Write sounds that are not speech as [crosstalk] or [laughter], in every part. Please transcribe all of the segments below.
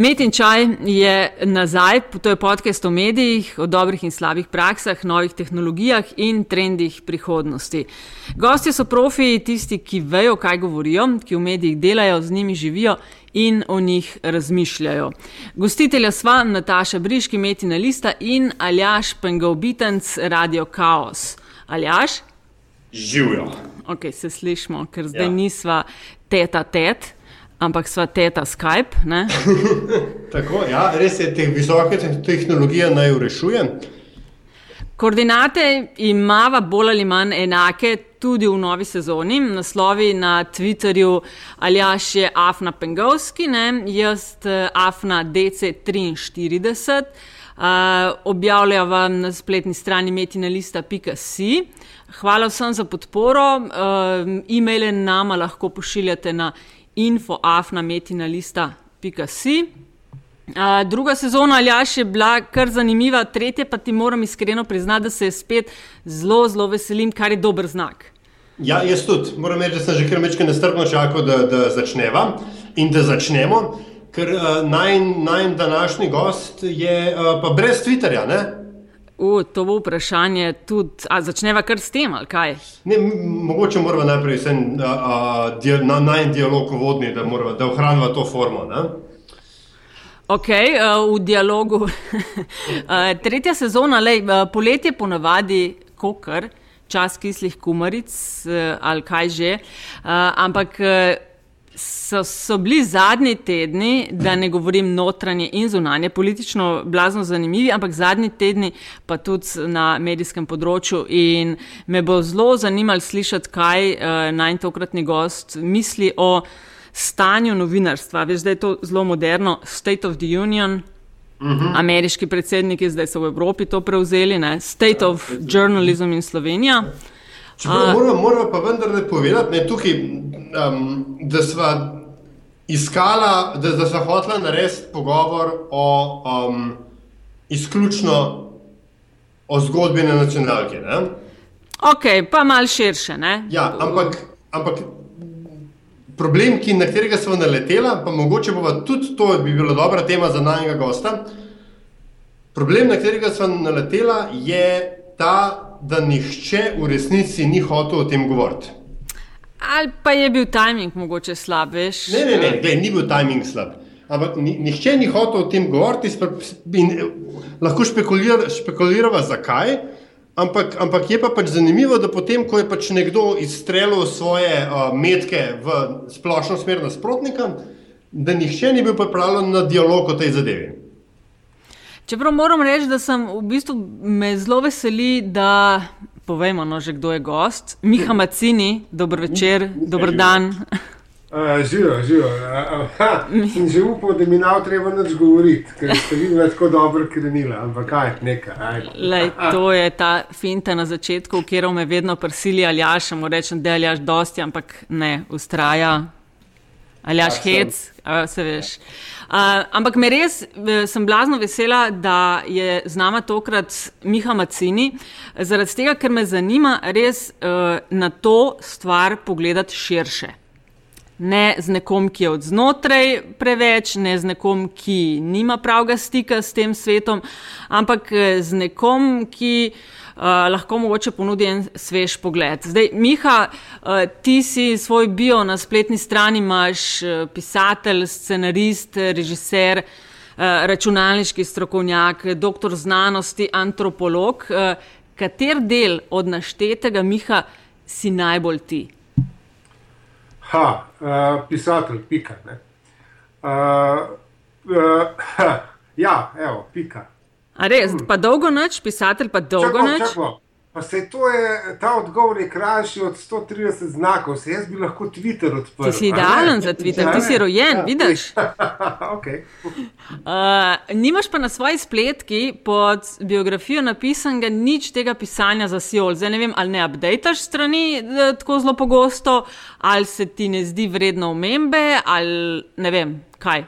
Met in čaj je nazaj, to je podcast o medijih, o dobrih in slabih praksah, novih tehnologijah in trendih prihodnosti. Gosti so profi, tisti, ki vejo, kaj govorijo, ki v medijih delajo, z njimi živijo in o njih razmišljajo. Gostitelja sva Nataša Briški, Metina Lista in Aljaš Pengovitenc, Radio Chaos. Aljaš? Živijo. Ok, se slišmo, ker zdaj ja. nisva teta tet. Ampak sva teta Skype. [laughs] Tako, ja, res je, te visoke tehnologije naj urešuje. Koordinate imamo bolj ali manj enake tudi v novi sezoni. Naslovi na Twitterju ali jaš je Afna Pengovski, ne? jaz eh, Afna DC43. Uh, eh, objavljajo vam na spletni strani metinalista.si. Hvala vsem za podporo. Uh, e-maile nama lahko pošiljate na infoafnametinalista.si. Uh, druga sezona Aljaš je bila kar zanimiva, tretja pa ti moram iskreno priznati, da se je spet zelo, zelo veselim, kar je dober znak. Ja, jaz tudi. Moram reči, da sem že kar nekaj nestrpno čakal, da, da začneva in da začnemo, ker uh, naj, naj današnji gost je uh, pa brez Twitterja. Ne? U, to bo vprašanje tudi, a začneva kar s tem ali kaj? Ne, mogoče moramo najprej sen, a, a, dia, na, na en dialog vodni, da, morava, da ohranjava to formo. Ne? Ok, v dialogu. [laughs] Tretja sezona, lej, poletje ponavadi kokar, čas kislih kumaric ali kaj že, ampak so, so bili zadnji tedni, da ne govorim notranje in zunanje, politično blazno zanimivi, ampak zadnji tedni pa tudi na medijskem področju. In me bo zelo zanimalo slišati, kaj uh, naj tokratni gost misli o stanju novinarstva. Veš, da je to zelo moderno, State of the Union. Uhum. Ameriški predsedniki zdaj so v Evropi to prevzeli, ne? State of Journalism in Slovenija. Moramo moramo pa vendarle povedati, ne, tukaj, um, da smo iskala, da, da smo hotela narediti pogovor o um, izključno o zgodbi na nacionalki. Ne? Ok, pa mal širše. Ja, ampak, ampak problem, ki, na katerega smo naletela, pa mogoče bo tudi to bi bila dobra tema za najnega gosta. Problem, na katerega smo naletela, je ta, da nihče v resnici ni hotel o tem govoriti. Ali pa je bil timing mogoče slab, veš? Ne, ne, ne, ne ni bil timing slab. Ampak nihče ni hotel o tem govoriti, in eh, lahko špekuliramo, zakaj. Ampak, ampak je pa pač zanimivo, da potem, ko je pač nekdo izstrelil svoje uh, metke v splošno smer nasprotnika, da nihče ni bil pripravljen na dialog o tej zadevi. Čeprav moram reči, da sem v bistvu me zelo veseli, da povemo, no, že kdo je gost. Miha Macini, dober večer, dober dan. Živijo, živijo. Sem že upal, da mi ne treba več govoriti, ker ste vi tako dobro krenili, ampak kaj, nekaj. Lej, to je ta finta na začetku, kjer me vedno prsili ali jaš, mu rečem, da je jaš dosti, ampak ne, ustraja. Ali jaš hec, se veš. Uh, ampak me res, sem blazno vesela, da je z nami tokrat Miha Macini, zaradi tega, ker me zanima res uh, na to stvar pogledati širše. Ne z nekom, ki je od znotraj preveč, ne z nekom, ki nima pravega stika s tem svetom, ampak z nekom, ki uh, lahko mogoče ponudi en svež pogled. Zdaj, Miha, uh, ti si svoj bio na spletni strani, imaš uh, pisatelj, scenarist, režiser, uh, računalniški strokovnjak, doktor znanosti, antropolog. Uh, kater del od naštetega, Miha, si najbolj ti? Ha, uh, pisatelj, pika. Uh, uh, [laughs] ja, evo, pika. A res, pa dolgo noč, pisatelj pa dolgo noč. Pa se to je, ta odgovor je krajši od 130 znakov, se jaz bi lahko Twitter odprl. Ti si idealen za Twitter, ja, ti si rojen, ja, vidiš. [laughs] okay. uh, nimaš pa na svoji spletki pod biografijo napisanega nič tega pisanja za Siol. Zdaj ne vem, ali ne updateš strani eh, tako zelo pogosto, ali se ti ne zdi vredno omembe, ali ne vem, kaj.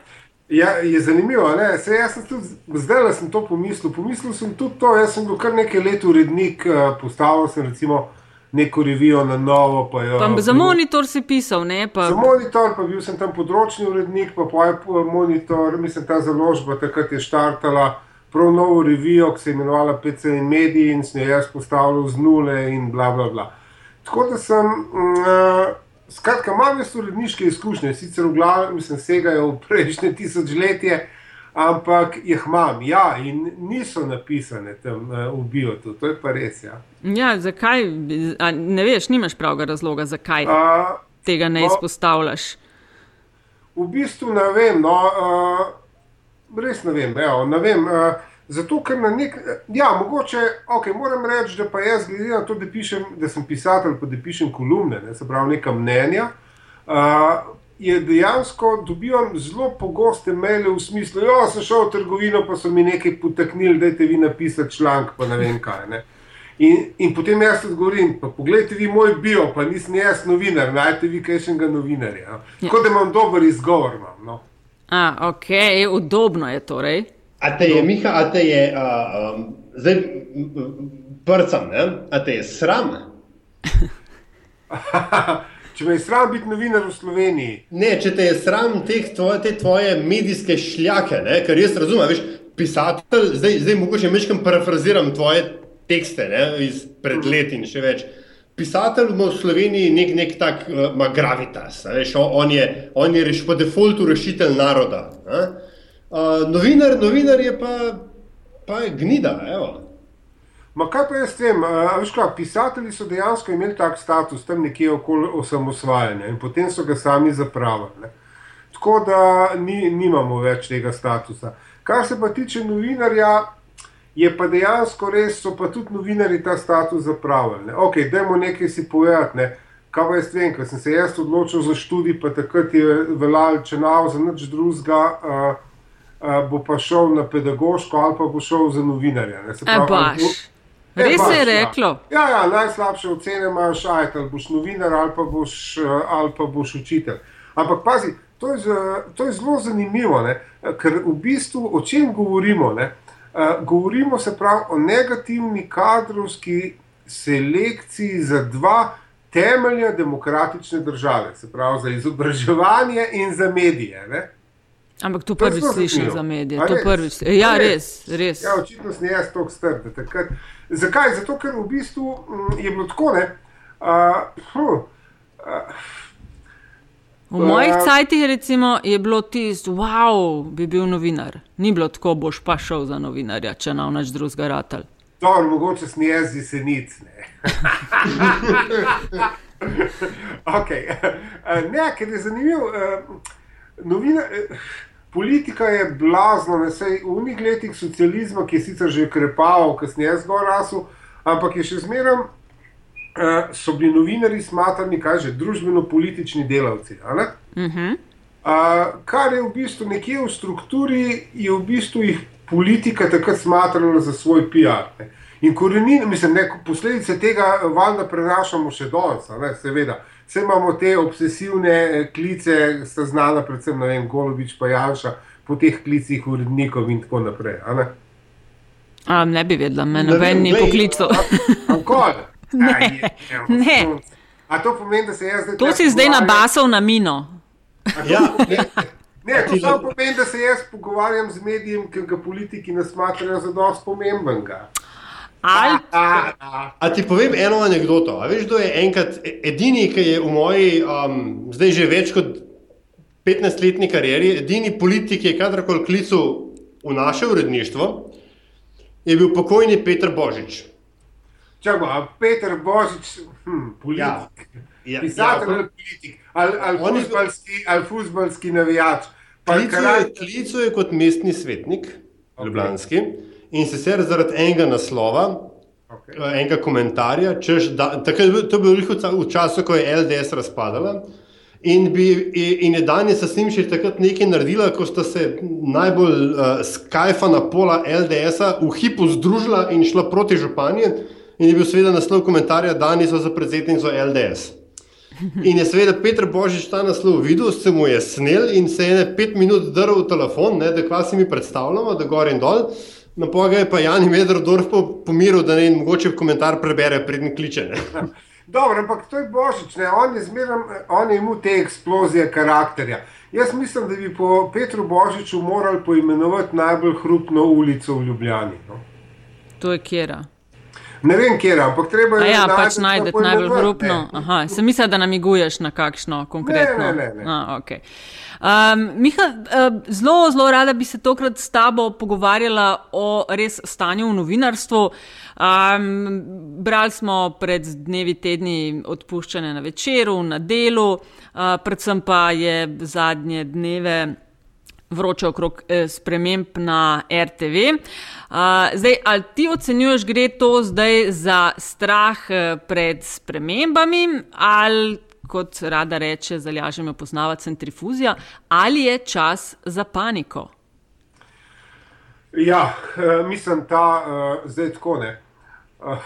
Ja, je zanimivo. Se, jaz sem tudi zdaj sem to pomislil. Pomislil sem tudi to, jaz sem bil kar nekaj let urednik, eh, postavil sem recimo neko revijo na novo. Pa jo, Pa za monitor si pisal, ne pa. Za monitor, pa bil sem tam področni urednik, pa poj monitor, mislim, ta založba takrat je štartala prav novo revijo, ki se je imenovala PC in mediji in sem jo jaz postavljal z nule in bla bla bla. Tako da sem, uh, skratka, imam jaz uredniške izkušnje, sicer v glavi, mislim, segajo v prejšnje tisočletje, ampak jih imam, ja, in niso napisane tam uh, v biotu, to je pa res, ja. Ja, zakaj? A, ne veš, nimaš pravega razloga, zakaj Uh, tega ne no. izpostavljaš. V bistvu ne vem, no, uh, res ne vem. Evo, ne vem uh, zato, ker na nek način, ja, mogoče, okay, moram reči, da pa jaz, glede na to, da, pišem, da sem pisatelj, pa da pišem kolumne, ne, se pravi, neka mnenja. Uh, Je dejansko dobivam zelo pogoste maile v smislu, da sem šel v trgovino, pa so mi nekaj potaknili, da je vi napisati članek, pa ne vem kaj. Ne. In, in potem jaz odgovorim, pa pogledajte vi moj bio, pa nisem jaz novinar, najte vi kaj še enega novinarja. No. Tako da imam dober izgovor. Imam, no. A, ok, udobno je torej. A te je, Miha, a te je, uh, um, zdaj prcam, ne? a te je sram? [laughs] Če me je sram biti novinar v Sloveniji, Ne, če te je sram teh tvoje, te tvoje medijske šljake, ne? ker jaz razumem, veš, pisatelj, zdaj, zdaj mogoče mečkam parafraziram tvoje tekste ne? iz pred leti in še več. Pisatelj ima v Sloveniji nek, nek tak uh, gravitas, veš, on, je, on je reš, po defaultu rešitelj naroda. a. Uh, novinar, novinar je pa, pa je gnida, evo. Ma kaj pa jaz vem, kaj, pisatelji so dejansko imeli tak status tam nekje okoli osamosvajanja in potem so ga sami zapravili. Tako da ni, nimamo več tega statusa. Kar se pa tiče novinarja, je pa dejansko res, so pa tudi novinari ta status zapravili. Ne. Ok, dajmo nekaj si povedati. Ne. Kaj pa jaz vem, ker sem se jaz odločil za študij, pa takrat je veljal, če nav za nič drugega. Uh, Uh, bo pa šel na pedagoško, ali pa bo šel za novinarja. ne. Se E, pravi, baš. bo- Res baš, je ja. reklo. Ja, ja, najslabše ocene imaš, ajt, ali boš novinar ali pa boš, eh, ali pa boš učitelj. Ampak pazi, to je, to je zelo zanimivo, ne? ker v bistvu o čem govorimo? Ne? Uh, govorimo se pravi o negativni kadrovski selekciji za dva temelja demokratične države, se pravi za izobraževanje in za medije. Ne? Ampak to To prvič slišim za medije. To res? prvič. Ja, res? res. Ja, očitno sem jaz tako strd. Takrat. Zakaj? Zato, ker v bistvu mm, je bilo tako, ne. Uh, huh, V mojih cajtih recimo, je bilo tisto, wow, bi bil novinar. Ni bilo tako, boš pa šel za novinarja, če na nič drugega ratal. Dobro, mogoče sem jaz z jesenic. Ne. [laughs] okay. ne, ker je zanimivo. Novina, eh, politika je blazna, ne sej v unih letih socializma, ki je sicer že krepal, kasneje zgor rasel, ampak je še zmeraj. Uh, so bili novinari smatrani, kaj že, družbeno-politični delavci. Uh -huh. Uh, kar je v bistvu nekje v strukturi, je v bistvu jih politika takrat smatrala za svoj PR. Ne. In korenin, mislim, ne, posledice tega valjda prenašamo še danes, seveda. Vse imamo te obsesivne eh, klice, sta znana, predvsem ne vem, Golobič pa Janša, po teh klicih urednikov in tako naprej. a Ne. A, ne bi vedela, me Ne noben ni poklical. Ankoli. [laughs] Ne, ne. A to pomeni, da se jaz zdaj. To si zdaj nabasal na mino. Ja, ne, Ne, to samo pomeni, da se jaz pogovarjam z medijem, ki ga politiki ne smatrajo za dosti pomembenega. Ali A, a, A ti povem eno anegdoto. A veš, kdo je enkrat e- edini, ki je v moji, um, zdaj že več kot 15-letni karieri, edini politik, ki je kadarkoli klical v naše uredništvo, je bil pokojni Petr Božič. čakaj, a Peter Božič, hm, politik. Ja, Pisatelj ja, ali politik, ali, ali, fuzbalski, ali fuzbalski navijač. Klical je, klical je kot mestni svetnik, okay. Ljubljanski, in sicer zaradi enega naslova, Okay. eh, enega komentarja, češ, da, takrat, to je bilo ravno v času, ko je LDS razpadala. In, bi, in je danes s njim še takrat nekaj naredila, ko sta se najbolj uh, skajfana pola LDS-a v hipu združila in šla proti županji. In je bil seveda naslov komentarja, da so za predsednico LDS. [laughs] In je seveda Petr Božič ta naslov videl, se mu je snel in se je ne pet minut drl v telefon, ne, da kva si mi predstavljamo, da gor in dol. Na poga je pa Jan Medrdorf pomiril, da ne in mogoče komentar prebere, preden kliče. Ne. [laughs] Dobro, ampak to je božič, ne? on je zmeraj, on je imel te eksplozije karakterja. Jaz mislim, da bi po Petru Božiču morali poimenovati najbolj hrupno ulico v Ljubljani. No? To je kjera. Ne vem, kje je, ampak treba je. Ja, pač najdete najbolj hrupno. Aha, sem mislil, da namiguješ na kakšno konkretno. Ne, ne, ne. ne. A, okay. Um, Miha, zelo, zelo rada bi se tokrat s tabo pogovarjala o res stanju v novinarstvu. Um, brali smo pred dnevi, tedni odpuščanje na večeru, na delu, uh, predvsem pa je zadnje dneve vroče okrog eh, sprememb na RTV. Zdaj, ali ti ocenjuješ, gre to zdaj za strah eh, pred spremembami, ali kot rada reče, zalažemo poznavati centrifuzija, ali je čas za paniko? Ja, eh, mislim, da uh, zdaj tako ne. Uh,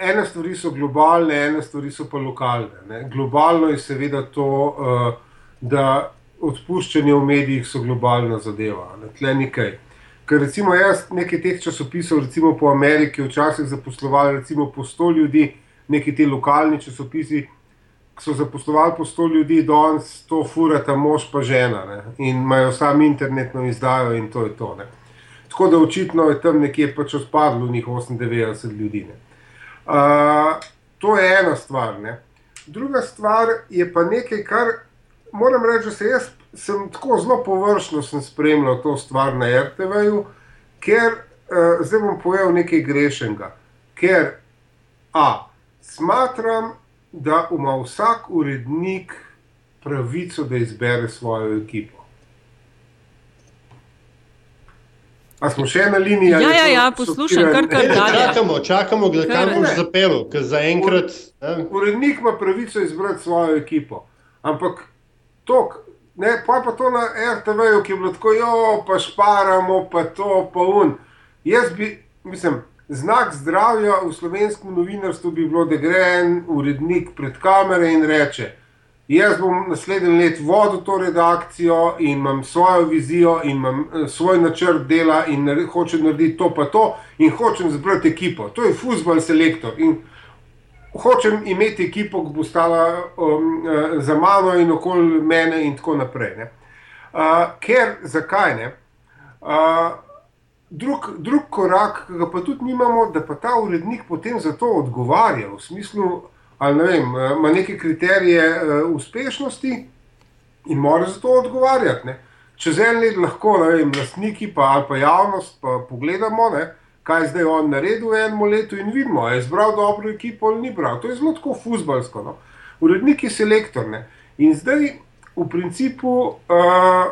ene stvari so globalne, ene stvari so pa lokalne. Ne. Globalno je seveda to, uh, da odpuščanje v medijih so globalna zadeva. Tle nekaj. Ker recimo jaz nekaj teh časopisov, recimo po Ameriki, včasih zaposlovali recimo po 100 ljudi, neki ti lokalni časopisi, so zaposlovali po 100 ljudi, danes to furata mož pa žena ne? in imajo sam internetno izdajo in to je to. Ne? Tako da očitno je tam nekje pač odpadlo njih 98 ljudi. Uh, to je ena stvar. Ne? Druga stvar je pa nekaj, kar moram reči, da se jaz sem tako zelo površno spremljal to stvar na RTV-ju, ker uh, zdaj bom povedal nekaj grešnega. Ker A, smatram, da ima vsak urednik pravico, da izbere svojo ekipo. A smo še na liniji? Ja, ja, ja poslušam, kar kar kar. Čakamo, čakamo, da kar boš zapel, ker zaenkrat. Urednik ima pravico izbrati svojo ekipo. Ampak tok, ne, pa pa to na RTV-ju, ki je bilo tako, jo, pa šparamo, pa to, pa un. Jaz bi, mislim, znak zdravja v slovenskem novinarstvu bi bilo, da gre en urednik pred kamere in reče: Jaz bom naslednji let vodil to redakcijo in imam svojo vizijo in imam eh, svoj načrt dela in hočem narediti to, pa to, in hočem zbrati ekipo. To je futbol selektor. In hočem imeti ekipo, ki bo stala um, uh, za mano in okoli mene, in tako naprej. Uh, ker, zakaj ne? Uh, drug, drug korak, ki ga pa tudi nimamo, da pa ta urednik potem za to odgovarja, v smislu, ali ne vem, ima neke kriterije uh, uspešnosti in mora za to odgovarjati. Ne? Čez en let lahko, ne vem, lastniki pa, ali pa javnost pa pogledamo. Ne? kaj zdaj on naredil v enem letu in vidimo, je izbral dobro ekipo ali ni bral. To je zelo tako fusbalsko. No? Urednik je selektor. Ne? In zdaj, v principu, uh,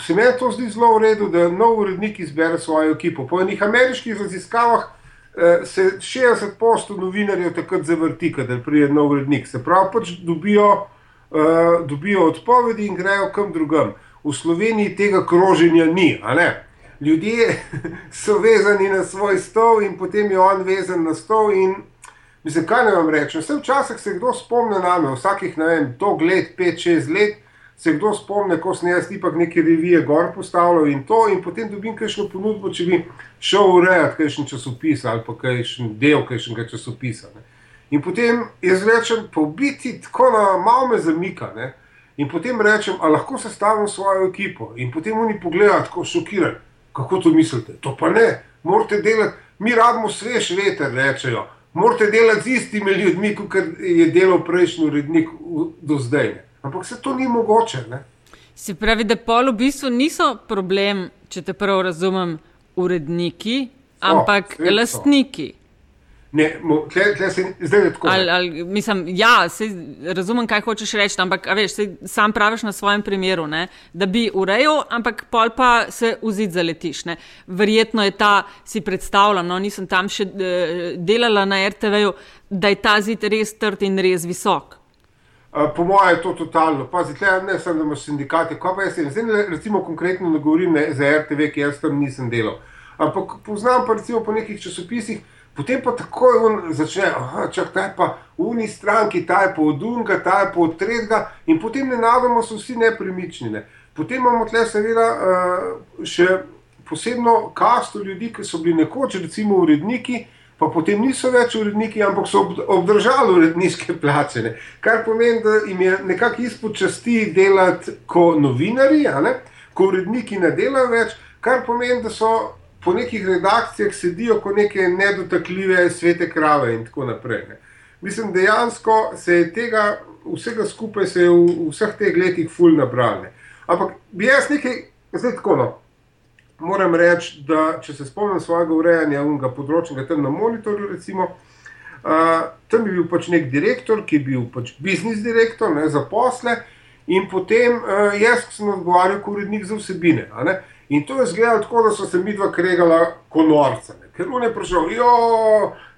se mi to zdi zelo v redu, da nov urednik izbere svojo ekipo. Po enih ameriških raziskavah uh, se 60% novinarjev takrat zavrti, da pride nov urednik. Se pravi, pač dobijo, uh, dobijo odpovedi in grejo kam drugam. V Sloveniji tega kroženja ni, ali ne? ljudje [laughs] so vezani na svoj stol in potem je on vezan na stol. In, mislim, kaj naj vam rečem? Vse včasih se kdo spomne na me, vsakih ne vem, to let, pet, šest let. Se kdo spomne, ko sem jaz tipak neke revije gor postavljal in to, in potem dobim kakšno ponudbo, če bi šel urejati kakšen časopis ali pa kakšen del kakšnega časopisa. Ne. In potem jaz rečem, pa biti tako na malo me zamika. Ne. In potem rečem, a lahko sestavim svojo ekipo. In potem oni pogledajo tako šokirani. Kako to mislite? To pa ne, morate delati, mi rabimo svež veter, rečejo. Morate delati z istimi ljudmi, kot je delal prejšnji urednik do zdaj. Ne? Ampak se to ni mogoče. Ne? Se pravi, da pol v bistvu niso problem, če te prav razumem, uredniki, ampak o, lastniki. So. Ne, tle, tle se, zdaj je tako. Ali, ali, mislim, ja, se, razumem, kaj hočeš reči, ampak veš, se, sam praviš na svojem primeru, ne, da bi urejal, ampak pol pa se vzid zaletiš. Ne. Verjetno je ta, si predstavljam, no, nisem tam še eh, delala na RTV-ju, da je ta zid res trd in res visok. Po mojem je to totalno. Pazi, tle, ne samo, da imaš sindikate, ko pa jaz sem. Zdaj, recimo, konkretno ne govorim ne, za RTV, ki jaz tam nisem delal. Ampak poznam pa recimo po nekih časopisih, Potem pa takoj on začne, da je pa v uni stranki, ta je pa od unga, ta je pa od tretjega, in potem ne navemo, so vsi nepremični. Ne. Potem imamo tle, seveda, uh, še posebno kasto ljudi, ki so bili nekoč, recimo, uredniki, pa potem niso več uredniki, ampak so obdržali uredniške [laughs] plače. Ne. Kar pomeni, da jim je nekako izpod časti delati kot novinari, ko uredniki ne delajo več, kar pomeni, da so po nekih redakcijah sedijo kot neke nedotakljive svete krave in tako naprej. Ne. Mislim, dejansko se je tega vsega skupaj v, v vseh teh letih ful nabrali. Ampak bi jaz nekaj, zdaj tako. No, moram reči, da če se spomnim svojega urejanja unega področja, tam na monitorju, recimo, uh, tam je bil pač nek direktor, ki je bil pač biznis direktor ne, za posle, in potem uh, jaz sem odgovarjal kot urednik za vsebine. In to je izgledalo tako, da so se mi dva kregala kot norca. Ker on je prišel,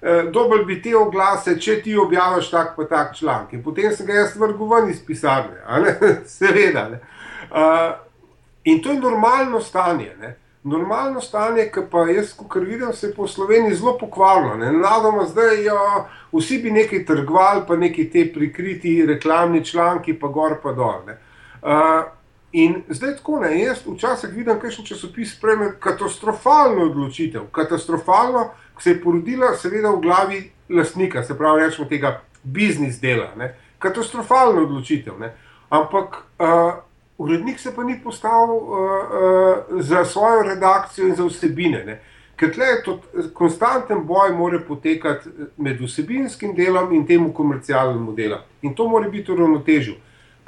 eh, dobro bi te oglase, če ti objaviš tak pa tak članek. Potem sem ga jaz vrgel ven iz pisarne, [laughs] seveda. Ne? Uh, in to je normalno stanje. Ne? Normalno stanje, ki pa jaz, ko vidim, se je po Sloveniji zelo pokvarilo. Nadoma zdaj jo, vsi bi nekaj trgovali, pa neki te prikriti reklamni članki, pa gor pa dol. Uh, in zdaj tako ne, jaz včasih vidim, kaj še časopis sprejme katastrofalno odločitev, katastrofalno, ki se je porodila, seveda v glavi lastnika, se pravi, rečemo tega biznis dela, ne? katastrofalno odločitev. Ne? Ampak. Uh, urednik se pa ni postavil uh, uh, za svojo redakcijo in za vsebine. Ne? Ker tle je to konstanten boj, mora potekati med vsebinskim delom in temu komercialnemu delom. In to mora biti uravnotežen.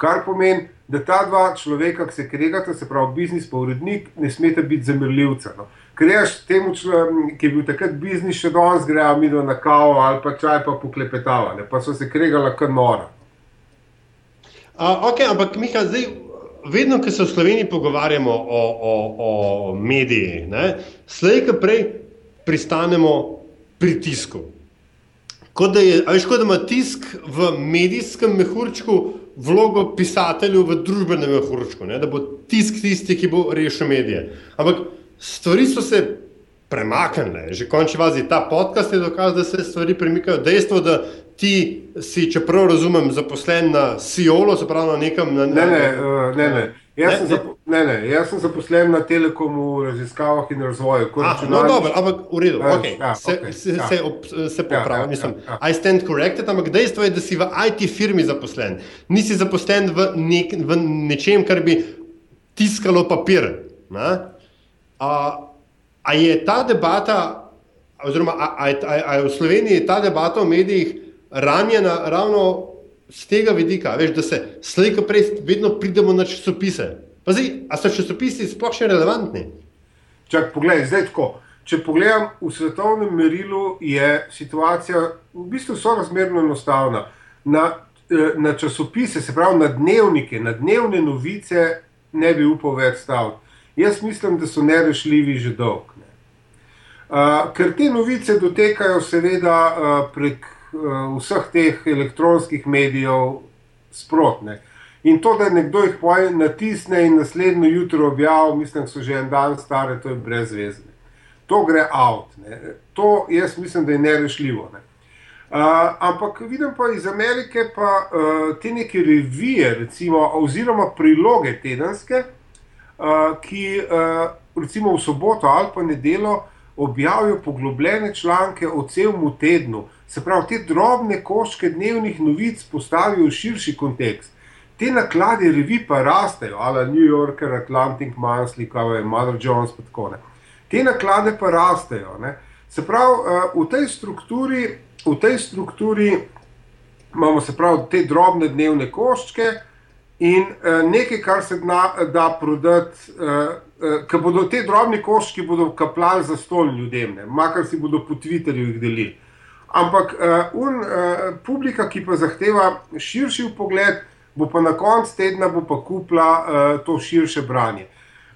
Kar pomeni, da ta dva človeka, ki se kregata, se pravi biznis pa urednik, ne smeta biti zamrljivca. No. Ker ješ temu, človek, ki je bil takrat biznis, še danes grejo mi na kavo ali pa čaj pa poklepetava, ne. pa so se kregala kar nora. Uh, ok, ampak Miha, zdaj vedno, ko se v Sloveniji pogovarjamo o, o, o medijih, slej, ki prej pristanemo pri tisku. Kot da, je, veš, kot da ima tisk v medijskem mehurčku vlogo pisatelju v družbenem mehurčku, ne? da bo tisk tisti, ki bo rešil medije. Ampak stvari so se premaknile, že končni vazi ta podcast je dokaz, da se stvari premikajo. Dejstvo, da ti si, če prav razumem, zaposlen na Sijolu, se pravi na nekem. Na, ne, ne, uh, ne, ne. Jaz, ne, sem zapo, ne, ne, jaz sem zaposlen na telekomu, raziskavah in razvoju. Ah, no, dobro, ampak v redu, ja, okay. ja, se, okay, se, ja. se, ob, se popravim. Ja, ja, ja, ja. I stand corrected, ampak dejstvo je, da si v IT firmi zaposlen. Nisi zaposlen v, nek, v nečem, kar bi tiskalo papir. A, a je ta debata, oziroma a, a, a, a je v Sloveniji ta debata o medijih ranjena ravno z tega vidika, veš, da se slejko prej vedno pridemo na časopise. Pazi, a so časopisi sploh še relevantni? Čak, poglej, zdaj tako. Če pogledam v svetovnem merilu, je situacija v bistvu sorazmerno enostavna. Na, eh, na časopise, se pravi na dnevnike, na dnevne novice, ne bi upal več staviti. Jaz mislim, da so nerešljivi že dolgo. Uh, ker te novice dotekajo, seveda, uh, prek vseh teh elektronskih medijev sprotne. In to, da nekdo jih poje, natisne in naslednjo jutro objavi, mislim, da so že en dan stare, to je brezvezne. To gre out. Ne. To jaz mislim, da je nerešljivo. Ne. Uh, ampak vidim pa iz Amerike, pa uh, te neke revije, recimo, oziroma priloge tedenske, uh, ki uh, recimo v soboto ali pa nedelo objavijo poglobljene članke o celem tednu, Se pravi, te drobne koščke dnevnih novic postavijo v širši kontekst. Te naklade revi pa rastejo, ali New Yorker, Atlantic Monthly, kaj je Mother Jones, pa tako ne. Te naklade pa rastejo. Ne. Se pravi, eh, v tej strukturi, v tej strukturi imamo se pravi te drobne dnevne koščke in eh, nekaj, kar se da, da prodati. Eh, Ker bodo te drobne koščke kapljali za stol ljudem, makar si bodo po Twitterju jih delili. Ampak uh, un, uh, publika, ki pa zahteva širši pogled, bo pa na koncu tedna pa kupila uh, to širše branje.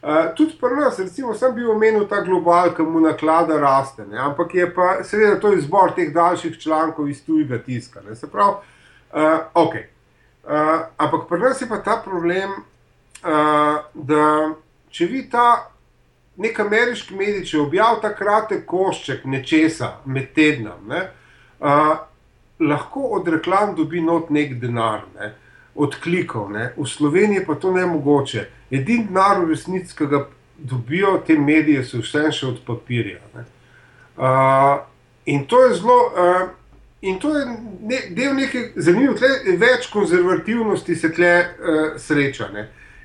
Uh, tudi pri nas, recimo, sem bil omenil ta global, ki mu naklada raste, ne? ampak je pa seveda to izbor teh daljših člankov iz tujega tiska. Ne? Se pravi, uh, ok. Uh, ampak pri nas je pa ta problem, uh, da če vi ta nek ameriški medij, če objavi ta kratek košček nečesa med tednom, ne? uh, lahko od reklam dobi not nek denar, ne, od klikov. Ne. V Sloveniji pa to ne mogoče. Edini denar, v resnici, ki ga dobijo te medije, so vse še od papirja. Uh, in to je zelo. Uh, In to je ne, del nekaj zanimivega, več konzervativnosti se tle uh, sreča.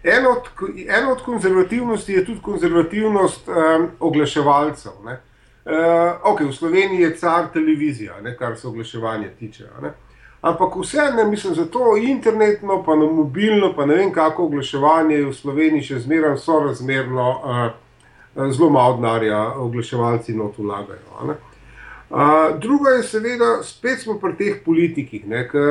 Eno od, eno od konzervativnosti je tudi konzervativnost um, oglaševalcev. Uh, okay, v Sloveniji je car televizija, ne, kar se oglaševanja tiče. Ne. Ampak vseeno, mislim, za to internetno, pa na mobilno, pa ne vem, kako oglaševanje je v Sloveniji še zmeraj sorazmerno, uh, zelo malo denarja oglaševalci not vlagajo. Uh, druga je, seveda, spet smo pri teh politikih, ne, k,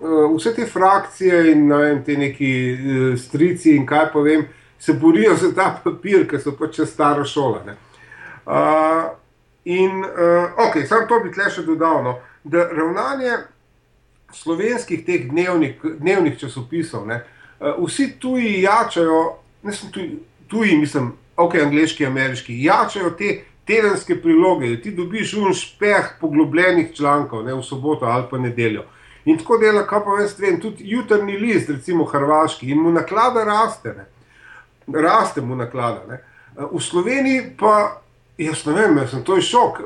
uh, vse te frakcije in ne, te neki uh, strici in kaj pa vem, se borijo za ta papir, ker so pač stara šola. Uh, in, uh, ok, samo to bi tle še dodal, no, da ravnanje slovenskih teh dnevnik, dnevnih časopisov, ne, uh, vsi tuji jačajo, ne sem tuji, tuji mislim, ok, angliški, ameriški, jačajo te tedenske priloge, ti dobiš un špeh poglobljenih člankov, ne v soboto ali pa nedeljo. In tako dela, kaj pa veš, vem, tudi jutrni list, recimo Hrvaški, in mu naklada raste, ne. raste mu naklada. Ne. V Sloveniji pa, jaz ne vem, jaz sem to šok.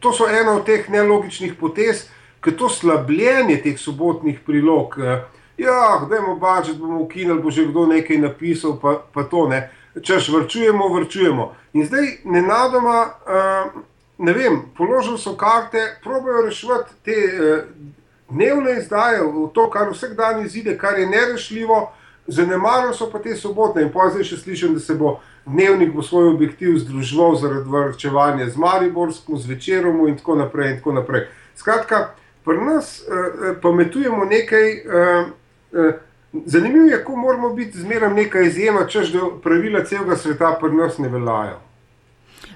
To so ena od teh nelogičnih potez, ker to slabljenje teh sobotnih prilog, ja, dajmo bač, da bomo ukinili, bo že kdo nekaj napisal, pa, pa to ne češ vrčujemo, vrčujemo. In zdaj nenadoma, uh, ne vem, položili so karte, probojajo rešiti te uh, dnevne izdaje, to, kar vsak dan izide, kar je nerešljivo, zanemarjajo so pa te sobotne. In pa zdaj še slišim, da se bo dnevnik v svoj objektiv združil zaradi vrčevanja z Mariborskom, z večerom in tako naprej. In tako naprej. Skratka, pri nas uh, pametujemo nekaj. Uh, uh, Zanimivo je, kako moramo biti zmeraj neka izjema, čež da pravila celega sveta pri nas ne veljajo.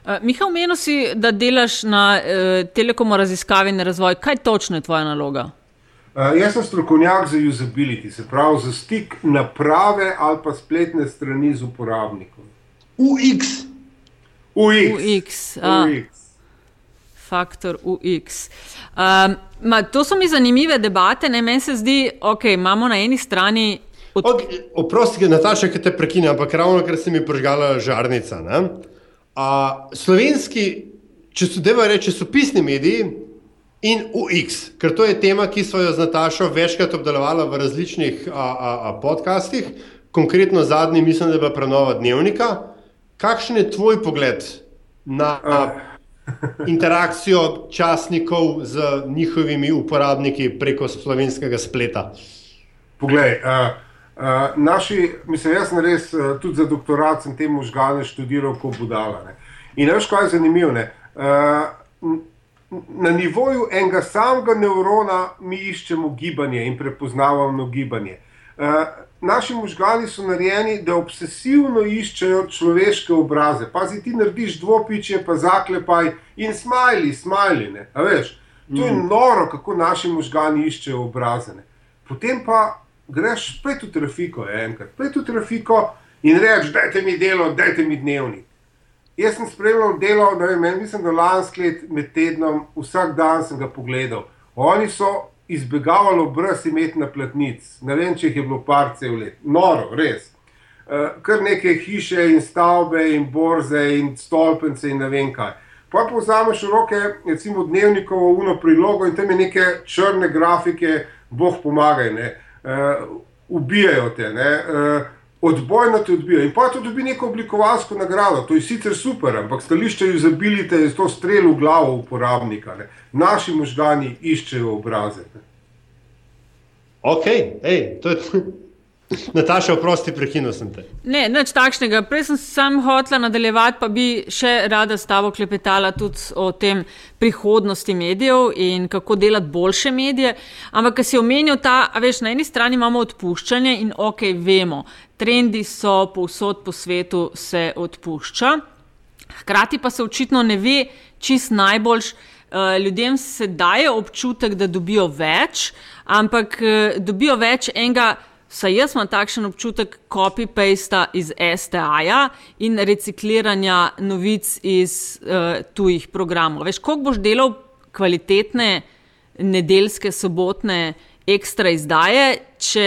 Uh, Miha, omenil si, da delaš na uh, telekomu raziskavi in razvoj. Kaj točno je tvoja naloga? Uh, jaz sem strokovnjak za usability, se pravi za stik naprave ali pa spletne strani z uporabnikom. UX. UX. UX. UX. Faktor UX. Um, Ma, to so mi zanimive debate. Meni se zdi, da okay, imamo na eni strani. Od... Okay, oprosti, Nataša, ki te prekinja, ampak ravno ker se mi je požgala žarnica. A, slovenski, če so deva reči, so pisni mediji in UX, ker to je tema, ki smo jo z Natašo večkrat obdelovali v različnih a, a, a podcastih, konkretno zadnji, mislim, da je bila prenova dnevnika. Kakšen je tvoj pogled na. A, interakcijo časnikov z njihovimi uporabniki preko slovenskega spleta? Poglej, uh, uh, naši, mislim, jaz sem res uh, tudi za doktorat sem te možgane študiral, ko budala. Ne. In veš, kaj je zanimivo? Uh, na nivoju enega samega nevrona mi iščemo gibanje in prepoznavamo gibanje. Uh, naši možgani so narejeni, da obsesivno iščejo človeške obraze. Pazi, ti narediš dvopiče, pa zaklepaj in smajli, smajli. To je mm. noro, kako naši možgani iščejo obraze. Ne? Potem pa greš spet v trafiko, enkrat, spet v trafiko in rečeš, dajte mi delo, dajte mi dnevnik. Jaz sem spremljal delo, da je meni, mislim, da lansko let med tednom, vsak dan sem ga pogledal. Oni so izbegavalo brez imeti na platnic. Ne vem, če jih je bilo par cel let. Noro, res. Uh, kar neke hiše in stavbe in borze in stolpence in ne vem kaj. Pa pa vzameš v roke, recimo, dnevnikovo uno prilogo in tam je neke črne grafike, boh pomagaj, ne. Uh, ubijajo te, ne. Uh, Odbojno te odbijajo in pa to dobi neko oblikovalsko nagrado. To je sicer super, ampak stališče je zabilite z to strelo v glavo uporabnika. Ne naši možgani iščejo obraze. Ok, ej, to je. [laughs] Nataša, oprosti, prekinil sem te. Ne, nič takšnega. Prej sem sam hotela nadaljevati, pa bi še rada s tabo klepetala tudi o tem prihodnosti medijev in kako delati boljše medije. Ampak, ker si omenil ta, a veš, na eni strani imamo odpuščanje in ok, vemo, trendi so povsod po svetu se odpušča. Hkrati pa se očitno ne ve čist najboljš, Eh, ljudem se daje občutek, da dobijo več, ampak uh, dobijo več enega, saj jaz imam takšen občutek, copy-pasta iz STA-ja in recikliranja novic iz uh, tujih programov. Veš, koliko boš delal kvalitetne nedeljske, sobotne ekstra izdaje, če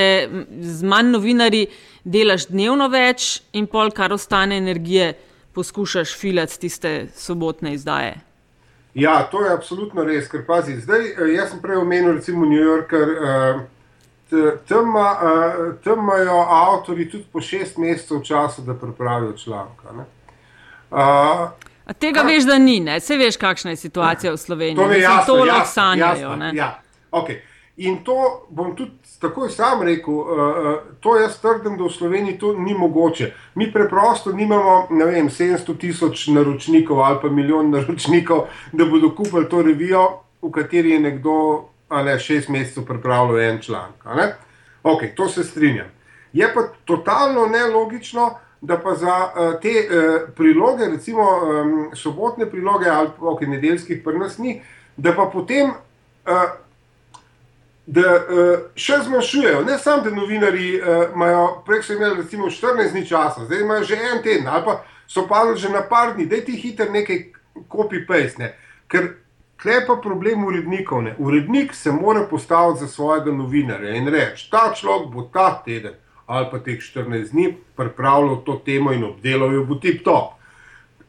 z manj novinarji delaš dnevno več in pol, kar ostane energije, poskušaš filati tiste sobotne izdaje. Ja, to je absolutno res, ker pazi, zdaj eh, jaz sem prej omenil recimo New Yorker, uh, tam imajo avtori tudi po šest mesecev časa, da pripravijo članka. Uh, tega kar, veš, da ni, ne? se veš, kakšna je situacija v Sloveniji. To je jasno, to lahko sanjajo. Jasno, ja, okay. In to bom tudi takoj sam rekel, uh, to jaz trdim, da v Sloveniji to ni mogoče. Mi preprosto nimamo vem, 700 tisoč naročnikov ali pa milijon naročnikov, da bodo kupili to revijo, v kateri je nekdo ali šest mesecev pripravljal en članek. Ok, to se strinjam. Je pa totalno nelogično, da pa za uh, te uh, priloge, recimo um, sobotne priloge ali pa okay, nedeljskih, pri nas ni, da pa potem. Da uh, še zmanjšujejo. Ne samo, da novinari uh, imajo, prej so imeli recimo 14 dni časa, zdaj imajo že en teden ali pa so padli že na par dni, da ti hiter nekaj copy-paste. Ker tle pa problem urednikov. Ne. Urednik se mora postaviti za svojega novinarja in reči, ta človek bo ta teden ali pa teh 14 dni pripravljal to temo in obdelal jo bo tip top.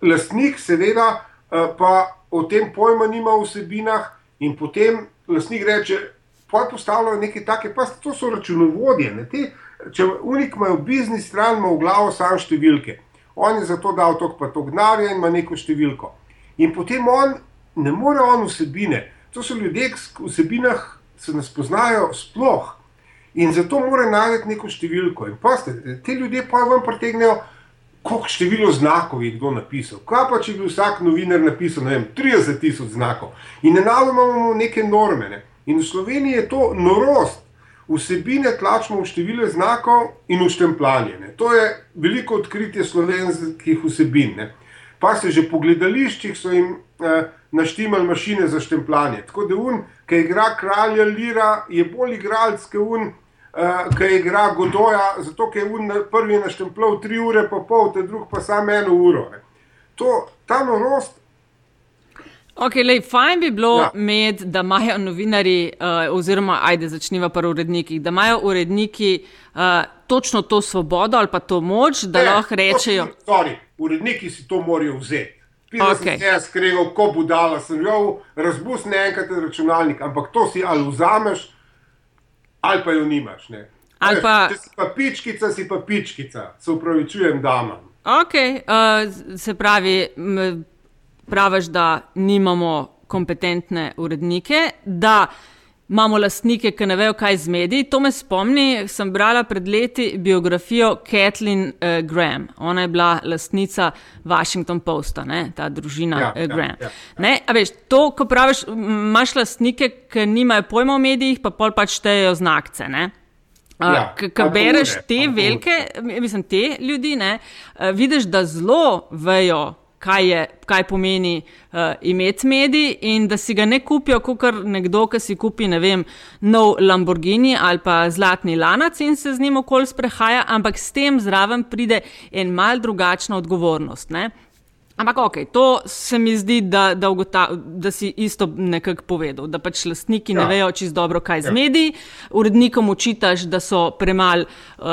Lastnik seveda uh, pa o tem pojma nima v vsebinah in potem lastnik reče, pa postavljajo neke take, pa to so računovodje. Te, če unik imajo biznis stran, ima v glavo samo številke. On je za to dal tok pa tok denarja in ima neko številko. In potem on ne more on vsebine. To so ljudje, ki v vsebinah se ne spoznajo sploh. In zato mora najti neko številko. In pa ste, te ljudje pa vam pritegnejo, koliko število znakov je kdo napisal. Kaj pa, če bi vsak novinar napisal, ne vem, 30 tisoč znakov. In enako imamo neke norme. Ne? In v Sloveniji je to norost. Vsebine tlačimo v število znakov in v štempljanje. To je veliko odkritje slovenskih vsebin. Ne. Pa se že po gledališčih so jim eh, naštimali mašine za štempljanje. Tako da un, ki igra kralja Lira, je bolj igralec, ki un, eh, ki igra Godoja, zato ker je un prvi naštempljal tri ure, pa pol, te drug pa samo eno uro. To, ta norost Ok, lej, fajn bi bilo ja. med, da imajo novinari, uh, oziroma ajde, začniva pa uredniki, da imajo uredniki uh, točno to svobodo ali pa to moč, da ne, lahko rečejo. Sorry, uredniki si to morajo vzeti. Okay. Jaz skregal, ko bo dala, sem jo razbus ne enkrat računalnik, ampak to si ali vzameš, ali pa jo nimaš. Ali pa... Če si pa pičkica, si pa pičkica, se upravičujem, dama. Ok, uh, se pravi praviš, da nimamo kompetentne urednike, da imamo lastnike, ki ne vejo, kaj z mediji. To me spomni, sem brala pred leti biografijo Kathleen uh, Graham. Ona je bila lastnica Washington Posta, ne? ta družina ja, uh, Graham. Ja, ja. A veš, to, ko praviš, imaš lastnike, ki nimajo pojma o medijih, pa pol pač štejejo znakce. Ne? Ja, Ko bereš te velike, mislim, te ljudi, ne, uh, vidiš, da zelo vejo kaj, je, kaj pomeni uh, imeti medij, in da si ga ne kupijo kot nekdo, ki si kupi, ne vem, nov Lamborghini ali pa zlatni lanac in se z njim okoli sprehaja, ampak s tem zraven pride en mal drugačna odgovornost. Ne? Ampak, ok, to se mi zdi, da, da, ugota, da si isto nekako povedal, da pač lastniki ja. ne vejo čisto dobro, kaj z ja. mediji. Urednikom učitaš, da so premalo uh,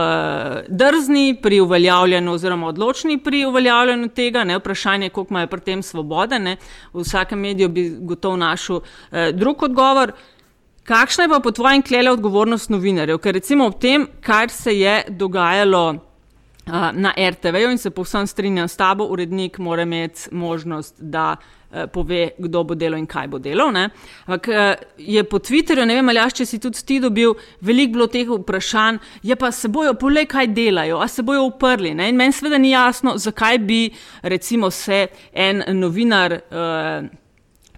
drzni pri uveljavljanju, oziroma odločni pri uveljavljanju tega. Ne? Vprašanje je, koliko imajo pri tem svobode. Ne? V vsakem mediju bi gotovo našel uh, drug odgovor. Kakšna je pa po tvojem klele odgovornost novinarjev? Ker recimo ob tem, kar se je dogajalo na RTV-ju in se povsem strinjam s tabo, urednik mora imeti možnost, da uh, pove, kdo bo delal in kaj bo delal. Ampak uh, je po Twitterju, ne vem, ali če si tudi ti dobil, veliko bilo teh vprašanj, je pa se bojo pole kaj delajo, a se bojo uprli. Ne? In meni seveda ni jasno, zakaj bi recimo se en novinar. Uh,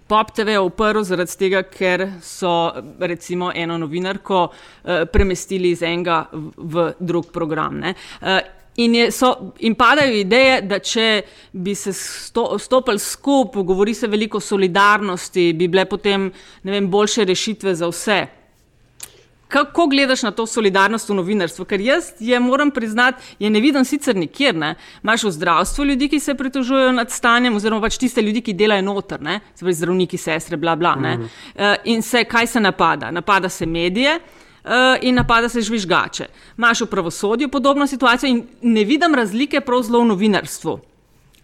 Pop TV je uprl zaradi tega, ker so recimo eno novinarko uh, premestili iz enega v, v drug program. Uh, In, je, so, in padajo ideje, da če bi se sto, stopili skupaj, govori se veliko o solidarnosti, bi bile potem vem, boljše rešitve za vse. Kako gledaš na to solidarnost v novinarstvu? Ker jaz je moram priznati, je ne vidim sicer nikjer. Ne? Imaš v zdravstvu ljudi, ki se pritožujejo nad stanjem, oziroma pač tiste ljudi, ki delajo noter, se pravi zdravniki, sestre, bla bla. Mm -hmm. uh, in se kaj se napada? Napada se medije. Eh, in napada se žvižgače. Imáš v pravosodju podobno situacijo in ne vidim razlike prav zelo v novinarstvu.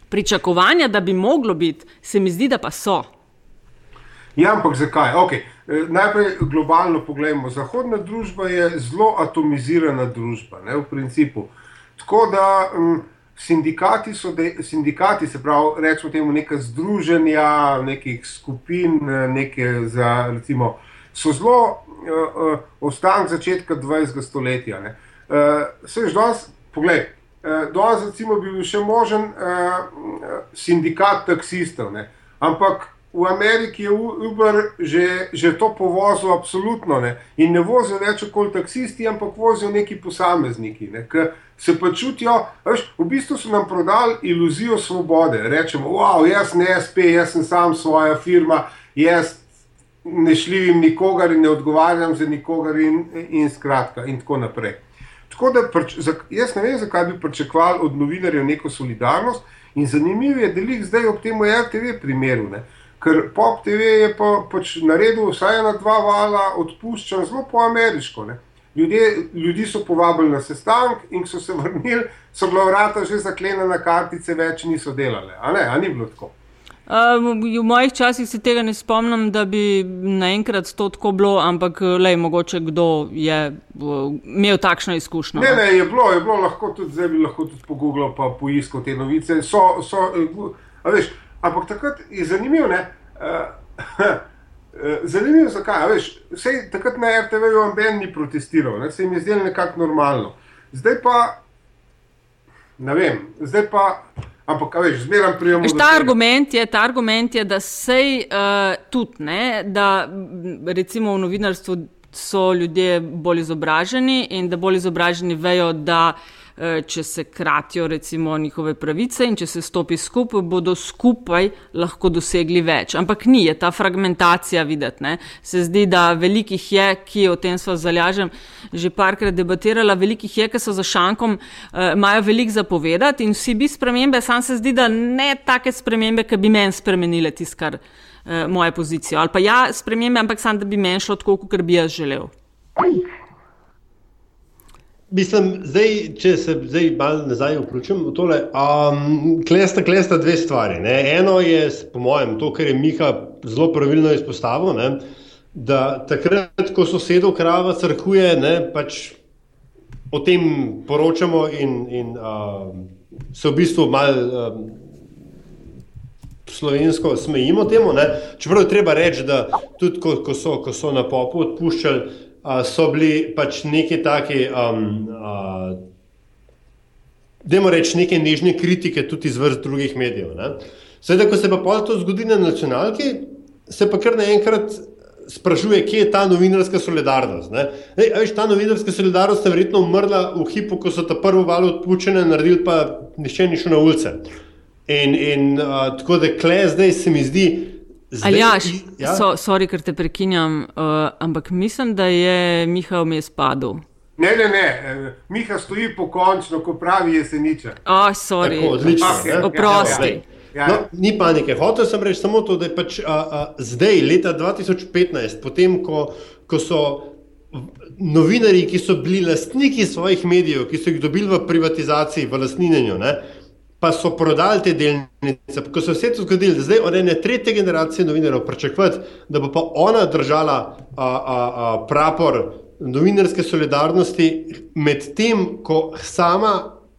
Pričakovanja, da bi moglo biti, se mi zdi, da pa so. Ja, ampak zakaj? Okay. Najprej globalno pogledamo. Zahodna družba je zelo atomizirana družba, ne, v principu. Tako da um, sindikati so, de, sindikati, se pravi, rečemo temu neka združenja, nekih skupin, neke za, recimo, so zelo uh, ostanek začetka 20. stoletja. Uh, Sej, danes, poglej, uh, danes recimo bi bil še možen uh, sindikat taksistov, ne? ampak v Ameriki je Uber že, že to povozil absolutno ne? in ne vozijo več kot taksisti, ampak vozijo neki posamezniki. Ne? Se pa čutijo, veš, v bistvu so nam prodali iluzijo svobode. Rečemo, wow, jaz ne SP, jaz sem sam svoja firma, jaz ne šljivim nikogar in ne odgovarjam za nikogar in, in skratka in tako naprej. Tako da jaz ne vem, zakaj bi pričakovali od novinarjev neko solidarnost in zanimivo je, da jih zdaj ob tem RTV primeru. Ne? ker Pop TV je pa, pač naredil vsaj na dva vala odpuščen, zelo po ameriško. Ljudje, ljudi so povabili na sestanek in so se vrnili, so bila vrata že zaklenjena na kartice, več niso delali. A, ne, a ni bilo tako? Uh, v mojih časih se tega ne spomnim, da bi naenkrat to tako bilo, ampak lej, mogoče kdo je uh, imel takšno izkušnjo. Ne, ne, je bilo, je bilo lahko tudi zdaj, bi lahko tudi pogooglil pa poiskal te novice. So, so, uh, veš, Ampak takrat je zanimivo, ne. Uh, [laughs] zanimivo, zakaj. Veš, vsej, takrat na RTV-ju noben ni protestiral, ne? se jim je zdelo nekako normalno. Zdaj pa, ne vem, zdaj pa. Ampak, veš, zmeraj prijemo. Ta, ta argument je, da se uh, tudi, ne, da recimo v novinarstvu so ljudje bolj izobraženi in da bolj izobraženi vejo, da uh, če se kratijo recimo njihove pravice in če se stopi skupaj, bodo skupaj lahko dosegli več. Ampak ni, je ta fragmentacija videti. Ne? Se zdi, da velikih je, ki o tem sva zalažem, že parkrat debatirala, velikih je, ki so za šankom, eh, imajo veliko zapovedati in vsi bi spremembe, sam se zdi, da ne take spremembe, ki bi meni spremenile tisto, kar eh, moje pozicijo. Ali pa ja, spremembe, ampak sam, da bi meni šlo tako, kot bi jaz želel. Mislim, zdaj, če se zdaj malo nazaj vključim v tole, um, klesta, klesta dve stvari. Ne. Eno je, po mojem, to, kar je Miha zelo pravilno izpostavil, ne, da takrat, ko sosedov krava crkuje, ne, pač o tem poročamo in, in uh, se v bistvu malo um, slovensko smejimo temu. Ne. Čeprav je treba reči, da tudi ko, ko, so, ko so na popu odpuščali so bili pač neki taki, um, uh, da moramo reči, neke nežne kritike tudi iz vrst drugih medijev. Sedaj, ko se pa pol to zgodi na nacionalki, se pa kar naenkrat sprašuje, kje je ta novinarska solidarnost. Ej, veš, ta novinarska solidarnost je verjetno umrla v hipu, ko so ta prvo valo odpuščene naredili, pa nišče ni šel na ulice. In, in uh, tako da kle zdaj se mi zdi, Ali ja, so, sorry, ker te prekinjam, uh, ampak mislim, da je Miha vmes padel. Ne, ne, ne, eh, Miha stoji po koncu, ko pravi jeseniče. Oh, sorry, Tako, odlično. Oprosti. Ja, ja, ja. No, ni panike. Hotel sem reči samo to, da je pač, a, a, zdaj, leta 2015, potem, ko, ko so novinari, ki so bili lastniki svojih medijev, ki so jih dobili v privatizaciji, v lastninjenju, ne, pa so prodali te delnice. Ko se je vse to zgodilo, da zdaj od ene tretje generacije novinarjev pričakovati, da bo pa ona držala a, a, a, prapor novinarske solidarnosti, medtem ko sama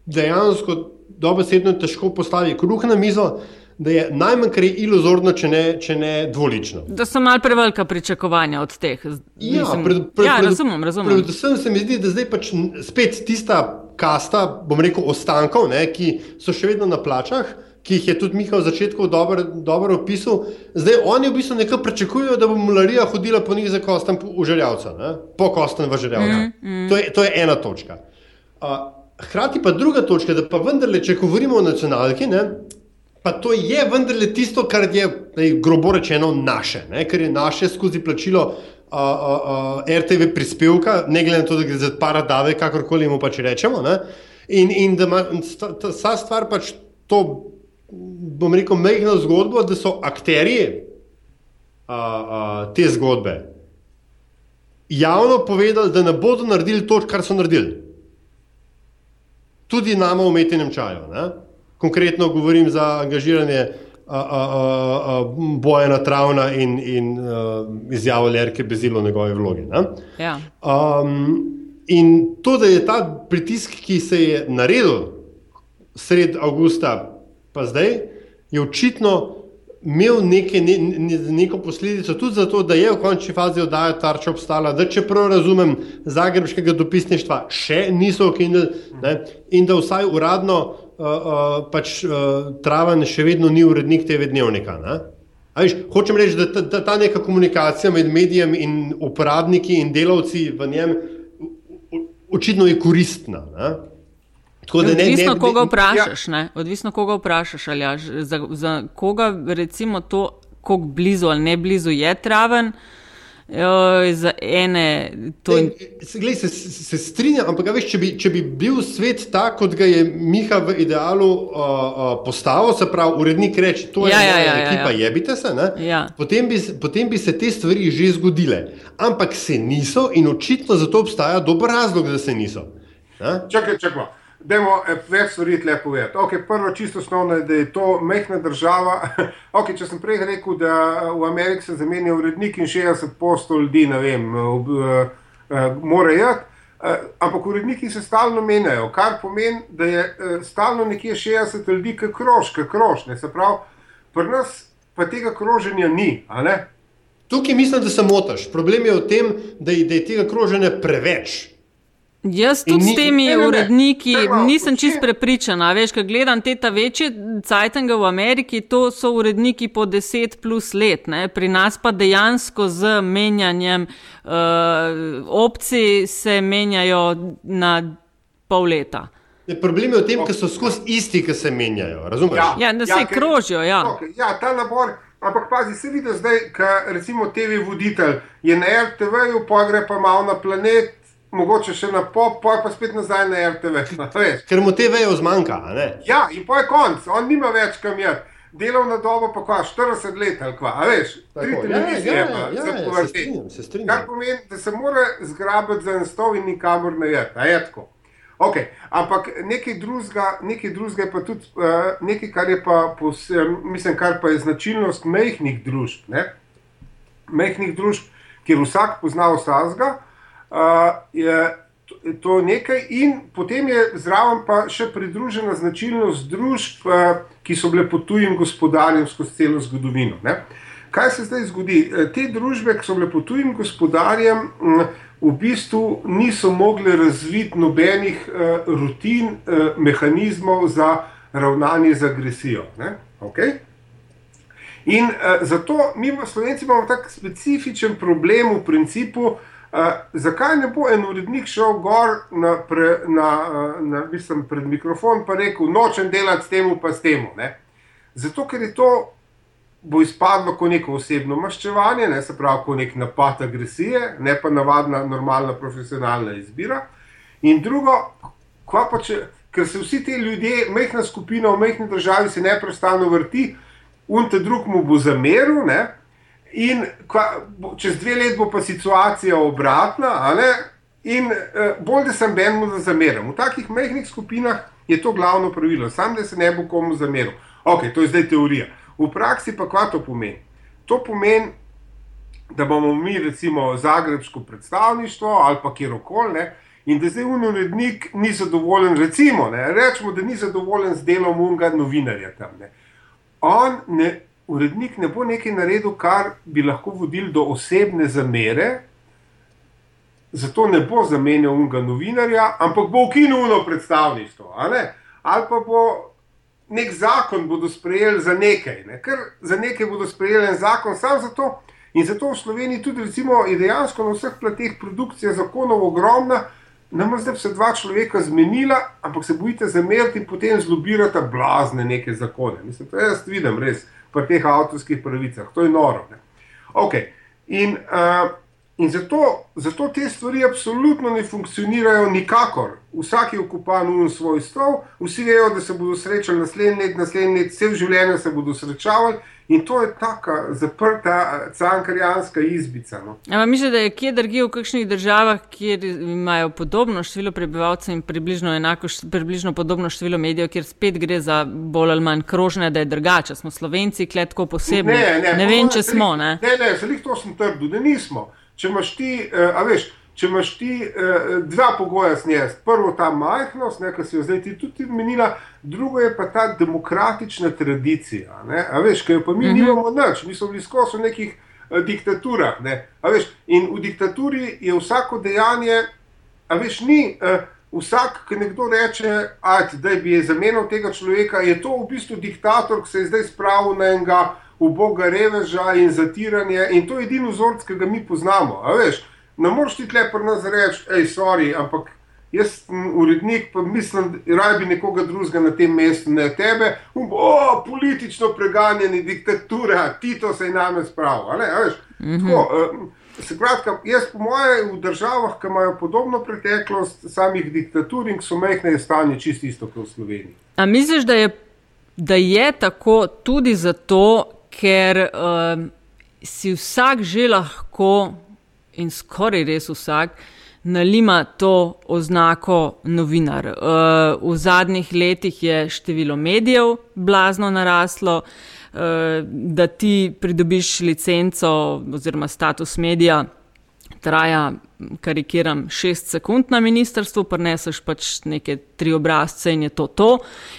dejansko dobesedno težko postavi kruh na mizo. Da je najmanj kar je iluzorno, če ne, če ne dvolično. Da so malo prevelika pričakovanja od teh. Ja, pred, pred, ja, razumem. razumem. Predvsem se mi zdi, da zdaj pač spet tista kasta, bom rekel, ostankov, ne, ki so še vedno na plačah, ki jih je tudi Miha v začetku dobro, dobro opisal. Zdaj oni v bistvu nekaj pričakujejo, da bo mularija hodila po njih za kostem v željavca, ne, po kostem v željavca. Mm, mm. To, to je ena točka. Uh, Hrati pa druga točka, da pa vendarle, če govorimo o nacionalki, ne, pa to je vendarle tisto, kar je, ne, grobo rečeno, naše, ne, ker je naše skozi plačilo uh, uh, RTV prispevka, ne glede na to, da gre za paradave, kakorkoli mu pač rečemo. Ne? In, in da ima ta stvar pač to, bom rekel, mehko zgodbo, da so akterji uh, uh, te zgodbe javno povedali, da ne bodo naredili to, kar so naredili. Tudi nama v umetnem čaju. Ne? Konkretno govorim za angažiranje Bojana Travna in, in uh, izjavo Lerke Bezilo v njegovi vlogi. Ja. Um, in to, da je ta pritisk, ki se je naredil sred avgusta, pa zdaj, je očitno imel neke, ne, ne, neko posledico tudi zato, da je v končni fazi oddaja tarča obstala, da čeprav razumem zagrebskega dopisništva, še niso okinili in da vsaj uradno uh, uh, pač uh, Traven še vedno ni urednik TV dnevnika. Viš, hočem reči, da ta, ta, ta neka komunikacija med medijem in uporabniki in delavci v njem očitno je koristna. Ne? Odvisno, koga vprašaš, ja. odvisno, koga vprašaš, ali za, za koga recimo to, kako blizu ali ne blizu je traven. Jo, za ene to. In... Glej, se, se strinjam, ampak veš, če, bi, če bi bil svet tak, kot ga je Miha v idealu uh, uh, postavil, se pravi, urednik reče: To je ja, ja, ja, ekipa, ja, ja. jebite se, ja. potem, bi, potem bi se te stvari že zgodile. Ampak se niso in očitno za to obstaja dober razlog, da se niso. Čakaj, čakaj. Dajmo eh, več stvari lepo povedati. Okay, prvo, čisto osnovno je, da je to mehna država. [laughs] Okay, če sem prej rekel, da eh, v Ameriki se zamenja urednik in 60 postov ljudi, ne vem, uh, uh, mora jeti. Uh, ampak uredniki se stalno menjajo, kar pomeni, da je uh, stalno nekje 60 ljudi, ki krož, ki krož. Se pravi, pri nas pa tega kroženja ni. Tukaj mislim, da se motiš. Problem je v tem, da je, da je tega kroženja preveč. Jaz tudi ni, s temi ne, ne, uredniki ne, ne, nisem čist prepričana. Veš, ko gledam te ta večje cajtenge v Ameriki, to so uredniki po 10 plus let, ne? pri nas pa dejansko z menjanjem uh, opcij se menjajo na pol leta. Ne, problem je v tem, ker so skozi isti, ki se menjajo. Razumeš? Ja, ja da se ja, krožijo. Ja. Okay, ja, ta nabor. Ampak pazi, se vidi zdaj, ker recimo TV voditelj je na RTV-ju, pa gre pa malo na planet mogoče še na pop, pa pa spet nazaj na RTV. [laughs] Ker mu te vejo zmanjka. Ja, in pa je konc, on nima več kam je. Delovna doba pa kva, 40 let ali kva, a veš, tri televizije ja, ja, ja, ja, ja, se strinjam. Kar pomeni, da se mora zgrabiti za en stol in nikamor ne jeti, a je tako. Okay. Ampak nekaj drugega, nekaj drugega je pa tudi uh, nekaj, kar je pa, posem, mislim, kar pa je značilnost mehkih družb. Mehkih družb, kjer vsak pozna vsega, je to nekaj, in potem je zraven pa še pridružena značilnost družb, ki so bile pod tujim gospodarjem skozi celo zgodovino. Ne? Kaj se zdaj zgodi? E, te družbe, ki so bile pod tujim gospodarjem, v bistvu niso mogle razviti nobenih e, rutin, e, mehanizmov za ravnanje z agresijo. Okay? In zato mi, Slovenci, imamo tako specifičen problem v principu, zakaj ne bo en urednik šel gor na, pre, na, na, mislim, pred mikrofon in rekel: Nočem delati s tem, pa s tem. Zato, ker je to bo izpadlo kot neko osebno maščevanje, ne se pravi, kot nek napad agresije, ne pa navadna, normalna, profesionalna izbira. In drugo, pa če, ker se vsi ti ljudje, mehna skupina v mehni državi, se neprestano vrti, un te drug mu bo zameril. In kva, čez dve leti bo pa situacija obratna, in eh, bolj da sem Ben mu zameril. V takih mehkih skupinah je to glavno pravilo, sam da se ne bo komu zameril. Ok, to je zdaj teorija. V praksi pa kva to pomeni? To pomeni, da bomo mi, recimo, zagrebsko predstavništvo ali pa kjerkoli, in da zdaj urednik ni zadovoljen, recimo, ne, rečemo, da ni zadovoljen z delom unga novinarja tam. Ne. On ne urednik ne bo nekaj naredil, kar bi lahko vodil do osebne zamere, zato ne bo zamenjal unga novinarja, ampak bo ukinil uno predstavništvo. Ali pa bo nek zakon bodo sprejeli za nekaj, ne? ker za nekaj bodo sprejeli en zakon, samo zato. In zato v Sloveniji tudi recimo, je dejansko na vseh plateh produkcija zakonov ogromna. Nam zdaj se dva človeka zmenila, ampak se bojite zameriti in potem zlobirati blazne neke zakone. Mislim, to jaz vidim res pri teh avtorskih pravicah. To je noro. Okay. In uh, In zato, zato te stvari absolutno ne funkcionirajo nikakor. Vsak je okupan v svoj stol, vsi vejo, da se bodo srečali naslednji let, naslednji let, vse v življenju se bodo srečavali. In to je tako zaprta, cankarijanska izbica. No. Mislim, da je kje drugje v kakšnih državah, kjer imajo podobno število prebivalcev in približno, enako, približno podobno število medijev, kjer spet gre za bolj ali manj krožne, da je drugače. Smo slovenci, kletko posebno. Ne, ne, ne vem, če smo. Ne, ne, ne, ne to sem trdil, da nismo če imaš ti, uh, a veš, če imaš ti uh, dva pogoja snest, prvo ta majhnost, ki si jo zdaj ti tudi menila, drugo je pa ta demokratična tradicija. Ne? A veš, ki jo pa mi -hmm. nimamo nič, mi smo bili skozi v nekih uh, diktaturah. Ne? Veš, in v diktaturi je vsako dejanje, a veš, ni. Uh, Vsak, ki nekdo reče, da bi zamenjal tega človeka, je to v bistvu diktator, ki se je zdaj spravil na enega uboga reveža in zatiranje. In to je edini vzorc, ki ga mi poznamo. Veš, ne moreš ti tle pri nas reči, hej, sorry, ampak jaz sem urednik, pa mislim, da bi nekoga drugega na tem mestu, ne tebe, o, politično preganjeni diktatura, ti to se je name spravil. Mm -hmm. Se kratka, jaz, po mojem, v državah, ki imajo podobno preteklost samih diktatur in so mehne, stanje čisto isto kot v Sloveniji. A misliš, da je, da je tako tudi zato, ker uh, si vsak že lahko in skoraj res vsak nalima to oznako novinar. Uh, v zadnjih letih je število medijev blazno naraslo. Uh, da ti pridobiš licenco oziroma status medija, traja, karikiram, 6 sekund na ministrstvu, preneseš pač neke tri obrazce in je to to.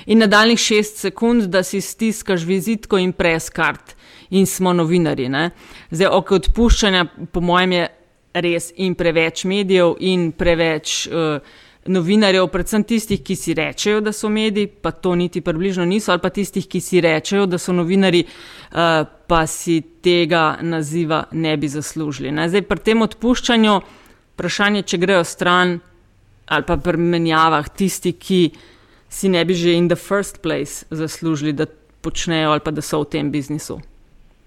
In nadaljnih 6 sekund, da si stiskaš vizitko in preskart in smo novinari. Ne? Zdaj, ok, odpuščanja, po mojem, je res in preveč medijev in preveč. Uh, Novinarjev, predvsem tistih, ki si rečejo, da so mediji, pa to niti približno niso, ali pa tistih, ki si rečejo, da so novinari, uh, pa si tega naziva ne bi zaslužili. Ne? Zdaj, pri tem odpuščanju, vprašanje, če grejo stran ali pa pri menjavah tisti, ki si ne bi že in the first place zaslužili, da počnejo ali pa da so v tem biznisu.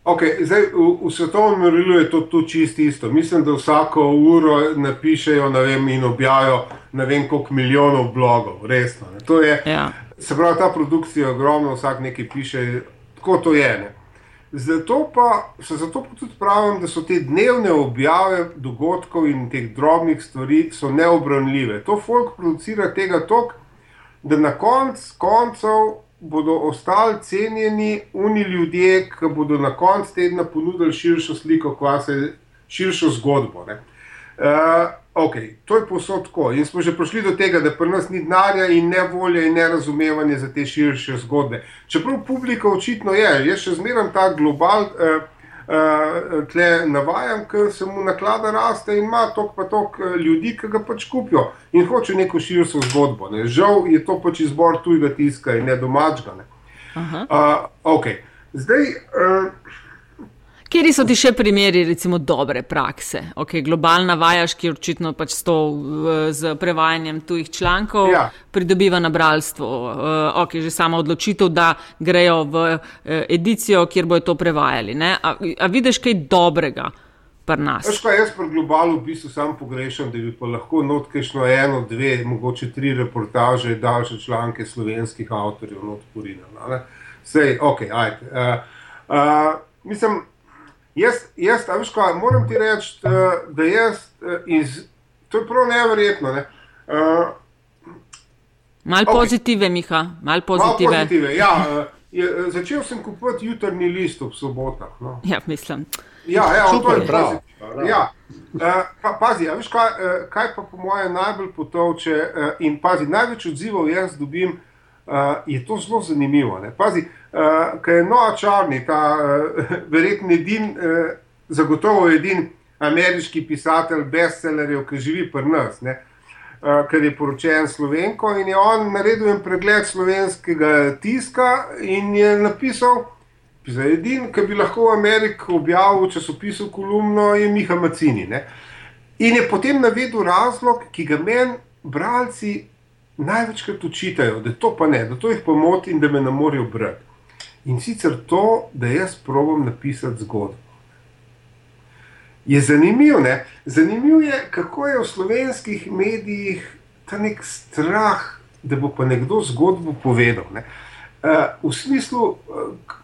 Okay, zdaj, v, v svetovnem merilu je to čisto isto. Mislim, da vsako uro napišejo vem, in objavijo ne vem koliko milijonov blogov, resno. Je, ja. Se pravi, ta produkcija je ogromna, vsak nekaj piše, tako to je. Ne? Zato pa se zato pa tudi pravim, da so te dnevne objave dogodkov in teh drobnih stvari neobranljive. To folk producira tega tok, da na konc, koncev bodo ostali cenjeni oni ljudje, ki bodo na koncu tedna ponudili širšo sliko, kvase, širšo zgodbo. Uh, Okay, to je posod tako. In smo že prišli do tega, da pri nas ni denarja in ne volje in ne razumevanje za te širše zgodbe. Čeprav publika očitno je, jaz še zmeraj ta global uh, uh, tle navajam, ker se mu naklada raste in ima tok pa tok eh, ljudi, ki ga pač kupijo in hoče neko širšo zgodbo. Ne. Žal je to pač izbor tujega tiska in ne domačega. Uh, okay. Zdaj. Uh, Kje so ti še primeri, recimo, dobre prakse? Okay, globalna vajaš, ki je očitno pač s, to, z prevajanjem tujih člankov, ja. pridobiva na bralstvo. Uh, okay, že sama odločitev, da grejo v uh, edicijo, kjer bojo to prevajali. A, a vidiš kaj dobrega? Veš, kaj, jaz pri globalu v bistvu sam pogrešam, da bi pa lahko notkešno eno, dve, mogoče tri reportaže, daljše članke slovenskih avtorjev notporinali. Sej, ok, ajde. Uh, uh, mislim, Jaz, jaz veš, kaj, moram ti reči, da jaz eh, iz. To je prav nevrjetno. Ne? Uh, mal okay. pozitive, Miha, mal pozitive. Mal pozitive ja, [laughs] je, začel sem kupovati jutrni list ob sobotah. No. Ja, mislim. Ja, ja, Super, to je prav. Ja. Uh, pa, pazi, veš, kaj, uh, kaj pa po mojem najbolj potovče uh, in pazi, največ odzivov jaz dobim, uh, je to zelo zanimivo. Ne? Pazi, uh, uh, eh, ki je Noa Črni, ta uh, [laughs] verjetno edin, uh, zagotovo edin ameriški pisatelj, bestsellerjev, ki živi pri nas, ne, uh, ker je poročen Slovenko in je on naredil en pregled slovenskega tiska in je napisal. Za edin, ki bi lahko v Ameriki objavil v časopisu kolumno, je Miha Macini. Ne? In je potem navedel razlog, ki ga meni, bralci, največkrat učitajo, da to pa ne, da to jih pomoti in da me ne morejo brati. In sicer to, da jaz probujem napisati zgodbo. je zanimiv. Ne? Zanimiv je, kako je v slovenskih medijih ta nek strah, da bo pa nekdo zgodbo povedal. Ne? Uh, v smislu, uh,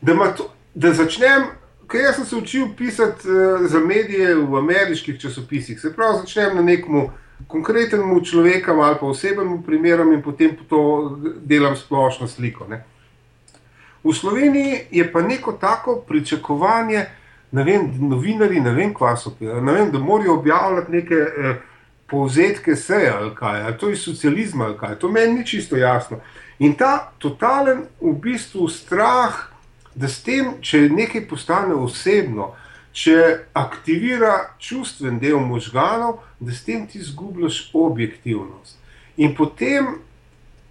da, to, da začnem. Ker jaz sem se učil pisati uh, za medije v ameriških časopisih, se pravi, začnem na nekem konkretnemu človeku ali pa osebnemu primeru in potem to delam splošno sliko. Ne. V Sloveniji je pa neko tako pričakovanje, ne vem, novinari, ne vem, so, ne vem da morajo objavljati neke eh, povzetke seje ali kaj, ali to je socializem ali kaj, to meni ni čisto jasno. In ta totalen v bistvu strah, da s tem, če nekaj postane osebno, če aktivira čustven del možganov, da s tem ti zgubljaš objektivnost. In potem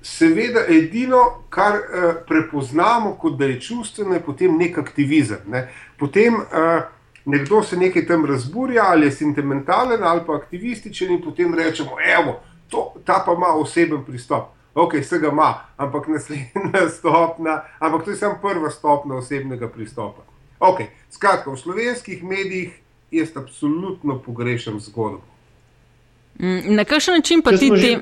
seveda edino, kar uh, prepoznamo kot da je čustveno, je potem nek aktivizem. Ne? Potem uh, nekdo se nekaj tam razburja, ali je sentimentalen ali pa aktivističen, in potem rečemo, evo, to, ta pa ima oseben pristop. Ok, vse ga ima, ampak naslednja [laughs] stopna, ampak to je samo prva stopna osebnega pristopa. Ok, skratka, v slovenskih medijih jaz absolutno pogrešam zgodbo. Mm, na kakšen način pa ti ti?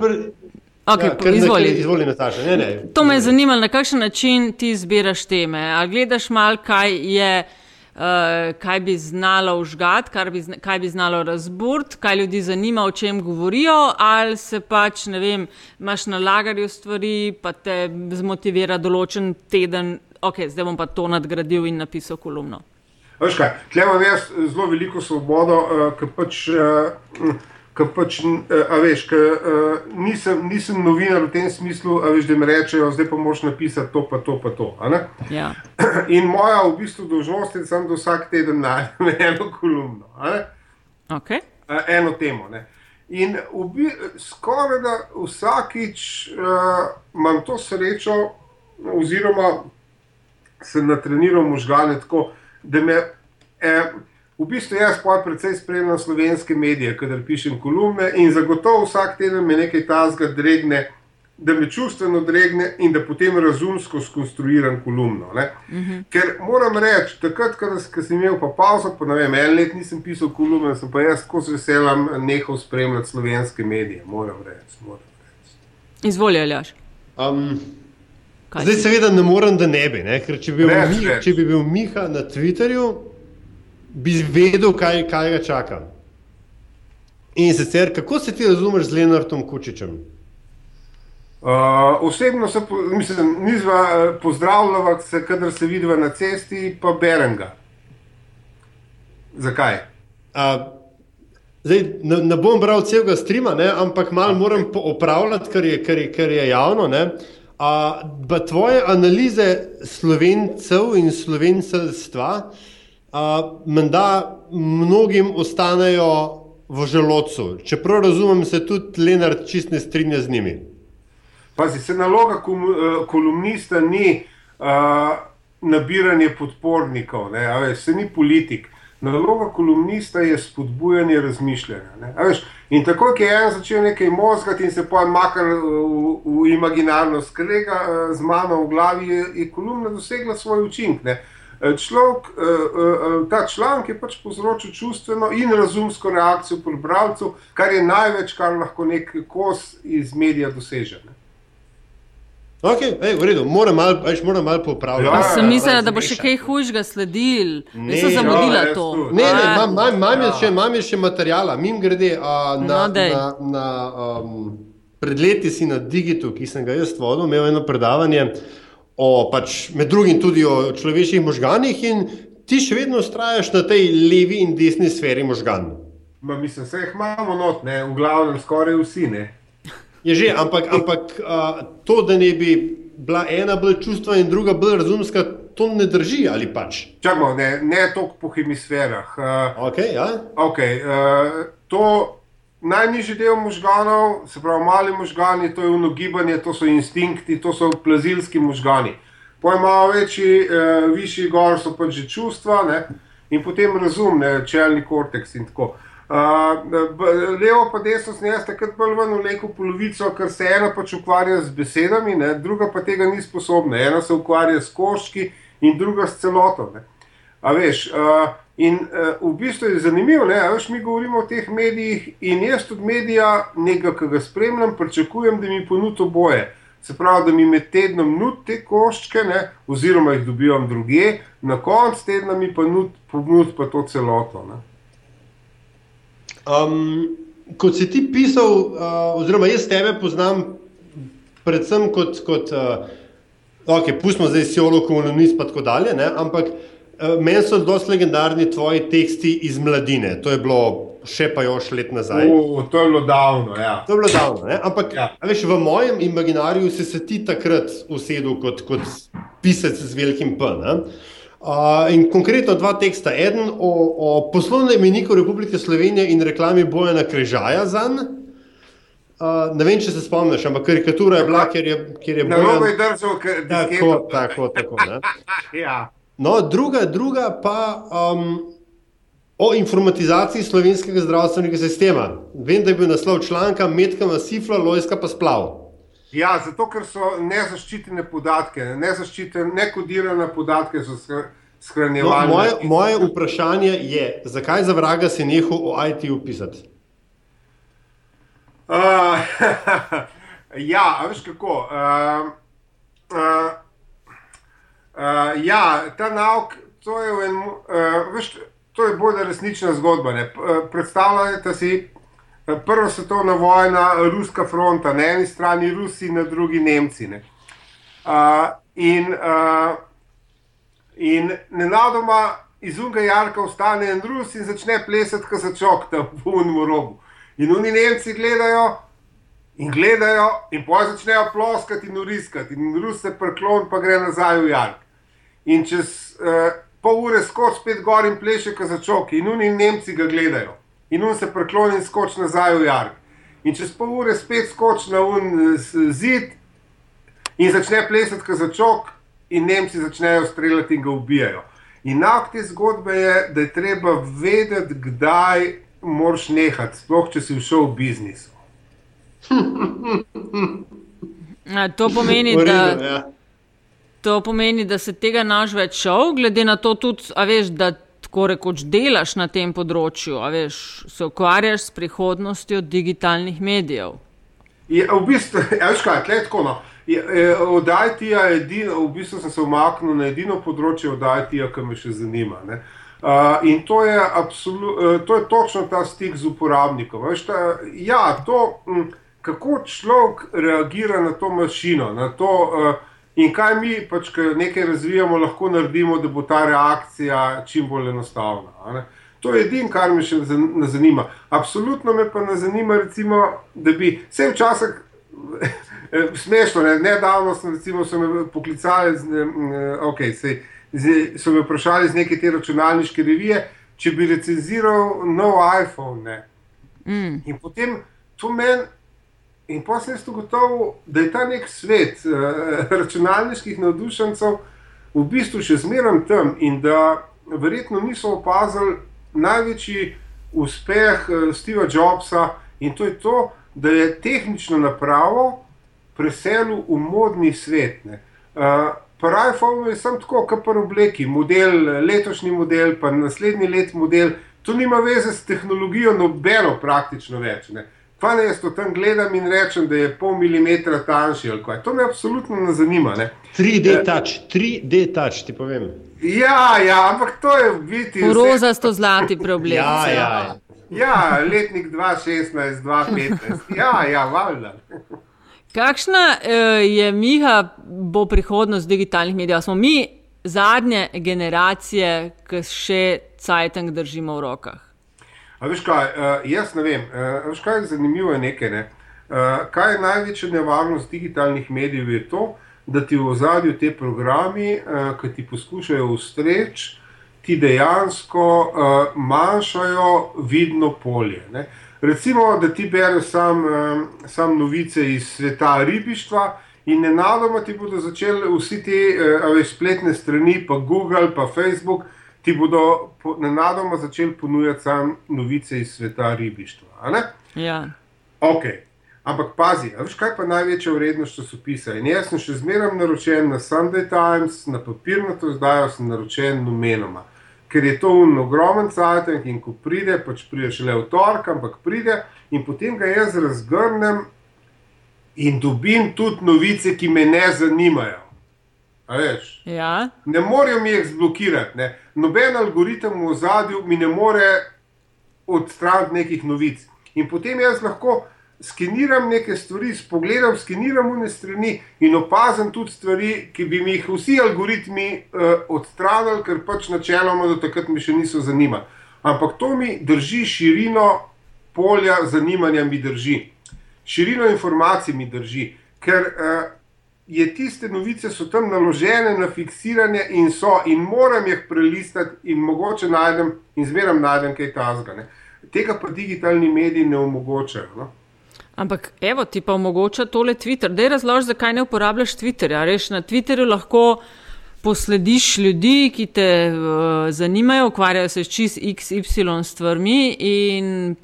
Okay, ja, izvoli, izvoli Nataša. Ne, ne. To me je zanimalo, na kakšen način ti zbiraš teme. A gledaš malo, kaj, uh, kaj bi znalo užgati, kaj, kaj bi znalo razburiti, kaj ljudi zanima, o čem govorijo, ali se pač, ne vem, imaš na lagarju stvari, pa te zmotivira določen teden, ok, zdaj bom pa to nadgradil in napisal kolumno. Veš kaj, tle imam jaz zelo veliko svobodo, uh, ker pač. Uh, Ker pač, eh, a veš, ka, uh, nisem, nisem novinar v tem smislu, veš, da mi rečejo, zdaj pa moš napisati to, pa to, pa to. Ja. [clears throat] In moja v bistvu dolžnost je, da vsak teden najdem [laughs] eno kolumno, okay. uh, eno temo. Ne? In bi, skoraj da vsakič uh, imam to srečo, oziroma se natreniram možgane tako, da me. Eh, V bistvu jaz pa predvsej spremljam slovenske medije, kader pišem kolumne in zagotovo vsak teden me nekaj tazga dregne, da me čustveno dregne in da potem razumsko skonstruiram kolumno. Uh mhm. -huh. Ker moram reči, takrat, ko sem imel pa pauzo, pa ne vem, en let nisem pisal kolumne, sem pa jaz tako z veseljem nehal spremljati slovenske medije. Moram reči. Reč. Izvolj, Aljaš. Um, zdaj, seveda, ne morem, da ne bi, ne? ker če bi, bil Miha, če bi bil Miha na Twitterju bi vedel, kaj, kaj ga čaka. In sicer, kako se ti razumeš z Leonardom Kučičem? Uh, osebno se mislim, nizva, uh, pozdravljava se, kadar se vidiva na cesti, pa berem ga. Zakaj? Uh, zdaj, ne, ne bom bral celega streama, ne, ampak malo moram opravljati, kar je, kar je, kar je javno. Uh, tvoje analize slovencev in slovenstva uh, menda mnogim ostanejo v želodcu. Čeprav razumem, se tudi Leonard čist ne strinja z njimi. Pazi, se naloga eh, kolumnista ni uh, nabiranje podpornikov, veš, se ni politik. Naloga kolumnista je spodbujanje razmišljanja. Veš, in tako, ki je en začel nekaj mozgati in se pojem makar v, v imaginarno skrega z mano v glavi, je, je kolumna dosegla svoj učinek. Eh, človek, eh, eh, ta članek je pač povzročil čustveno in razumsko reakcijo pri bralcu, kar je največ, kar lahko nek kos iz medija doseže. Ne? Okay, ej, v redu, moram malo mal popraviti. Ja, sem mislila, da bo še kaj hujšega sledil. Ne, sem zamudila ja, to. Ne, ne, imam, imam, imam, ja. še, imam še materijala, mim grede a, na, no, na, na um, pred leti si na Digitu, ki sem ga jaz vodil, imel eno predavanje o, pač, med drugim tudi o človeških možganih, in ti še vedno ustrajaš na tej levi in desni sferi možganov. Mislim, da jih imamo not, ne? v glavnem skoraj vsi. Ne? Je že, ampak, ampak a, to, da ne bi bila ena bolj čustva in druga bolj razumska, to ne drži ali pač. Čakamo, ne, ne toliko po hemisferah. Uh, okay, ja. okay, uh, to najnižji del možganov, se pravi, mali možgani, to je unogibanje, to so instinkti, to so plazilski možgani. Pojem malo večji, eh, višji gor so pač že čustva ne? in potem razum, ne? čelni korteks in tako. Uh, levo pa desno snijeste, takrat bolj ven v neko polovico, ker se ena pač ukvarja z besedami, ne? druga pa tega ni sposobna. Ena se ukvarja s koščki in druga s celoto. A veš, uh, In uh, v bistvu je zanimivo, da mi govorimo o teh medijih in jaz od medija, nekaj, ki ga spremljam, pričakujem, da mi ponudijo boje. Se pravi, da mi med tednom nud te koščke, ne, oziroma jih dobivam druge, na koncu tedna mi pa nud, ponud pa to celoto. Um, kot si ti pisal, uh, oziroma jaz tebe poznam, predvsem kot, kot uh, ok, pustimo zdaj Sijolo, komunist in tako dalje, ne, ampak meni so dosti legendarni tvoji teksti iz mladine. To je bilo še pa još let nazaj. O, to je bilo davno. Ja. To je bilo davno, ne? ampak ja. veš, v mojem imaginariju si se ti takrat usedel kot, kot pisec z velikim P. Uh, in konkretno dva teksta. Eden o, o poslovnem imeniku Republike Slovenije in reklami Bojana Krežaja za njega. Uh, ne vem, če se spomniš, ampak karikatura je bila, ker je, ker je bilo. Robu je držal, ker je bilo tako. tako, tako [laughs] ja. No, druga, druga pa um, o informatizaciji slovenskega zdravstvenega sistema. Vem, da je bil naslov članka Medka Masifla, Lojska pa splav. Ja, zato ker so nezaščitene podatke, nezaščitene, nekodirane podatke so shranjevali. No, moje, moje vprašanje je, zakaj za vraga si nehal o IT-u pisati? Uh, [laughs] ja, veš kako. Uh, uh, uh, ja, ta nauk, to je, en, uh, veš, to je bolj resnična zgodba. Ne? Predstavljajte si, prva svetovna vojna, ruska fronta, na eni strani Rusi, na drugi Nemci. Ne? Uh, in uh, in nenadoma iz unga jarka ostane en Rus in začne plesati, kot začok tam v unem robu. In oni Nemci gledajo in gledajo, in poj začnejo ploskati in uriskati, in Rus se preklon, pa gre nazaj v jark. In čez uh, pol ure skoči spet gor in pleše, kot začok, in oni Nemci ga gledajo in on se prekloni in skoči nazaj v jark. In čez pol ure spet skoči na un zid in začne plesati, kot začok, in Nemci začnejo streljati in ga ubijajo. In nak te zgodbe je, da je treba vedeti, kdaj moraš nehati, sploh če si všel v biznis. To pomeni, da, ja. To pomeni, da se tega naš več šel, glede na to, tudi, veš, da tako rekoč delaš na tem področju, veš, se ukvarjaš s prihodnostjo digitalnih medijev. Je, v bistvu, [laughs] veš kaj, tle tako. No. Je, od IT-ja je edino, v bistvu sem se umaknil na edino področje od IT-ja, ki me še zanima. Uh, in to je, absolu, uh, to je točno ta stik z uporabnikom. Veš, ta, ja, to, m, kako človek reagira na to mašino, na to, uh, in kaj mi, pač, ki nekaj razvijamo, lahko naredimo, da bo ta reakcija čim bolj enostavna. To je edino, kar me še ne zanima. Absolutno me pa ne zanima, recimo, da bi vse včasih. [laughs] Smešno, ne? nedavno sem recimo, so me poklicali, z, okay, sej, z, so me vprašali iz neke te računalniške revije, če bi recenziral nov iPhone. Mm. In potem to meni, in potem sem ugotovil, da je ta nek svet uh, računalniških navdušencev v bistvu še zmeraj tam in da verjetno niso opazili največji uspeh uh, Steva Jobsa in to je to, da je tehnično napravo preselil v modni svet. Uh, Pravi iPhone je samo tako, kot pa obleki, model, letošnji model, pa naslednji let model. To nima veze s tehnologijo, nobeno praktično več. Ne. Pa ne jaz to tam gledam in rečem, da je pol milimetra tanjši ali kaj. To me absolutno ne zanima. Ne. 3D eh, touch, 3D touch, ti povem. Ja, ja, ampak to je v biti. Roza sto zlati problem. ja, ja. ja, letnik 2016, 2015. Ja, ja, valjda. Kakšna uh, je Miha, bo prihodnost digitalnih medijev? Smo mi zadnje generacije, ki še cajtang držimo v rokah? A veš kaj, uh, jaz ne vem. Uh, veš kaj zanimivo, je nekaj. Ne? Uh, kaj je največja nevarnost digitalnih medijev? Je to, da ti v ozadju te programi, uh, ki ti poskušajo ustreči, ti dejansko uh, manjšajo vidno polje. Ne? Recimo, da ti bereš sam, sam novice iz sveta ribištva in nenadoma ti bodo začeli vsi te uh, spletne strani, pa Google, pa Facebook, ti bodo po, nenadoma začeli ponujati sam novice iz sveta ribištva. Ja. Ok. Ampak pazi, veš kaj pa največja vrednost časopisa? In jaz sem še zmeraj naročen na Sunday Times, na papirnato izdajo sem naročen numenoma. ker je to un ogromen cajtnik in ko pride, pač pride šele v torek, ampak pride in potem ga jaz razgrnem in dobim tudi novice, ki me ne zanimajo. Ja. Ne morejo mi jih zblokirati. Ne. Noben algoritem v zadju mi ne more odstraniti nekih novic. In potem jaz lahko skeniram neke stvari, spogledam, skeniram vne strani in opazim tudi stvari, ki bi mi jih vsi algoritmi uh, odstranili, ker pač načeloma do takrat mi še niso zanimali. Ampak to mi drži širino polja zanimanja, mi drži. Širino informacij mi drži, ker uh, je tiste novice so tam naložene na fiksiranje in so, in moram jih prelistati, in mogoče najdem, in zmeram najdem kaj tasga. Tega pa digitalni mediji ne omogočajo. No? Ampak, evo, ti pa omogoča tole Twitter. Da je razlož, zakaj ne uporabljaš Twitterja. Reš, na Twitterju lahko poslediš ljudi, ki te uh, zanimajo, ukvarjajo se s čist XY stvarmi in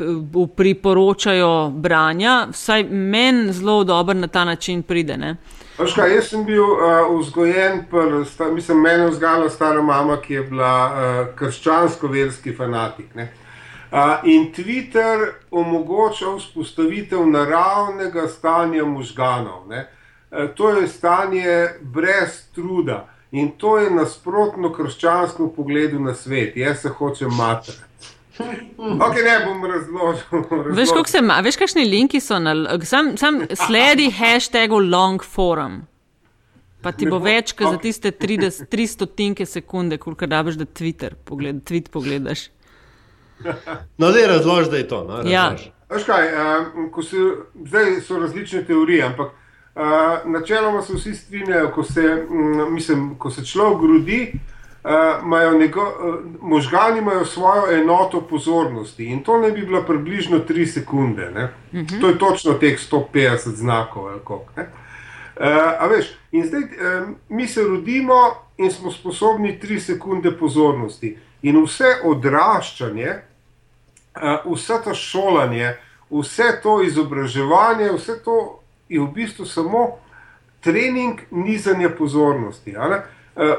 priporočajo branja. Vsaj meni zelo dobro na ta način pride. Ne? Kaj, jaz sem bil uh, vzgojen, pr, sta, mislim, meni je vzgajala stara mama, ki je bila uh, krščansko-verski fanatik. Ne? In Twitter omogoča vzpostavitev naravnega stanja možganov. Ne? E, to je stanje brez truda in to je nasprotno krščanskemu pogledu na svet. Jaz se hočem matrati. Ok, ne bom razložil. Veš, kako se ima, veš, kakšni linki so na, sam, sam sledi hashtagu long forum. Pa ti bo več, kot za tiste 300 tinke sekunde, koliko da veš, da Twitter pogled, tweet pogledaš. No, zdaj razloži, da je to. No, ja. kaj, uh, se, zdaj so različne teorije, ampak uh, načeloma se vsi strinjajo, ko se, um, mislim, ko se človek rodi. Uh, nego, uh, možgani imajo svojo enoto pozornosti in to ne bi bila približno 3 sekunde. Uh mhm. -huh. To je točno teh 150 znakov. Kolik, uh, veš, in zdaj um, mi se rodimo in smo sposobni 3 sekunde pozornosti. In vse odraščanje, Eh, vse to šolanje, vse to izobraževanje, vse to je v bistvu samo trening nizanja pozornosti. Uh,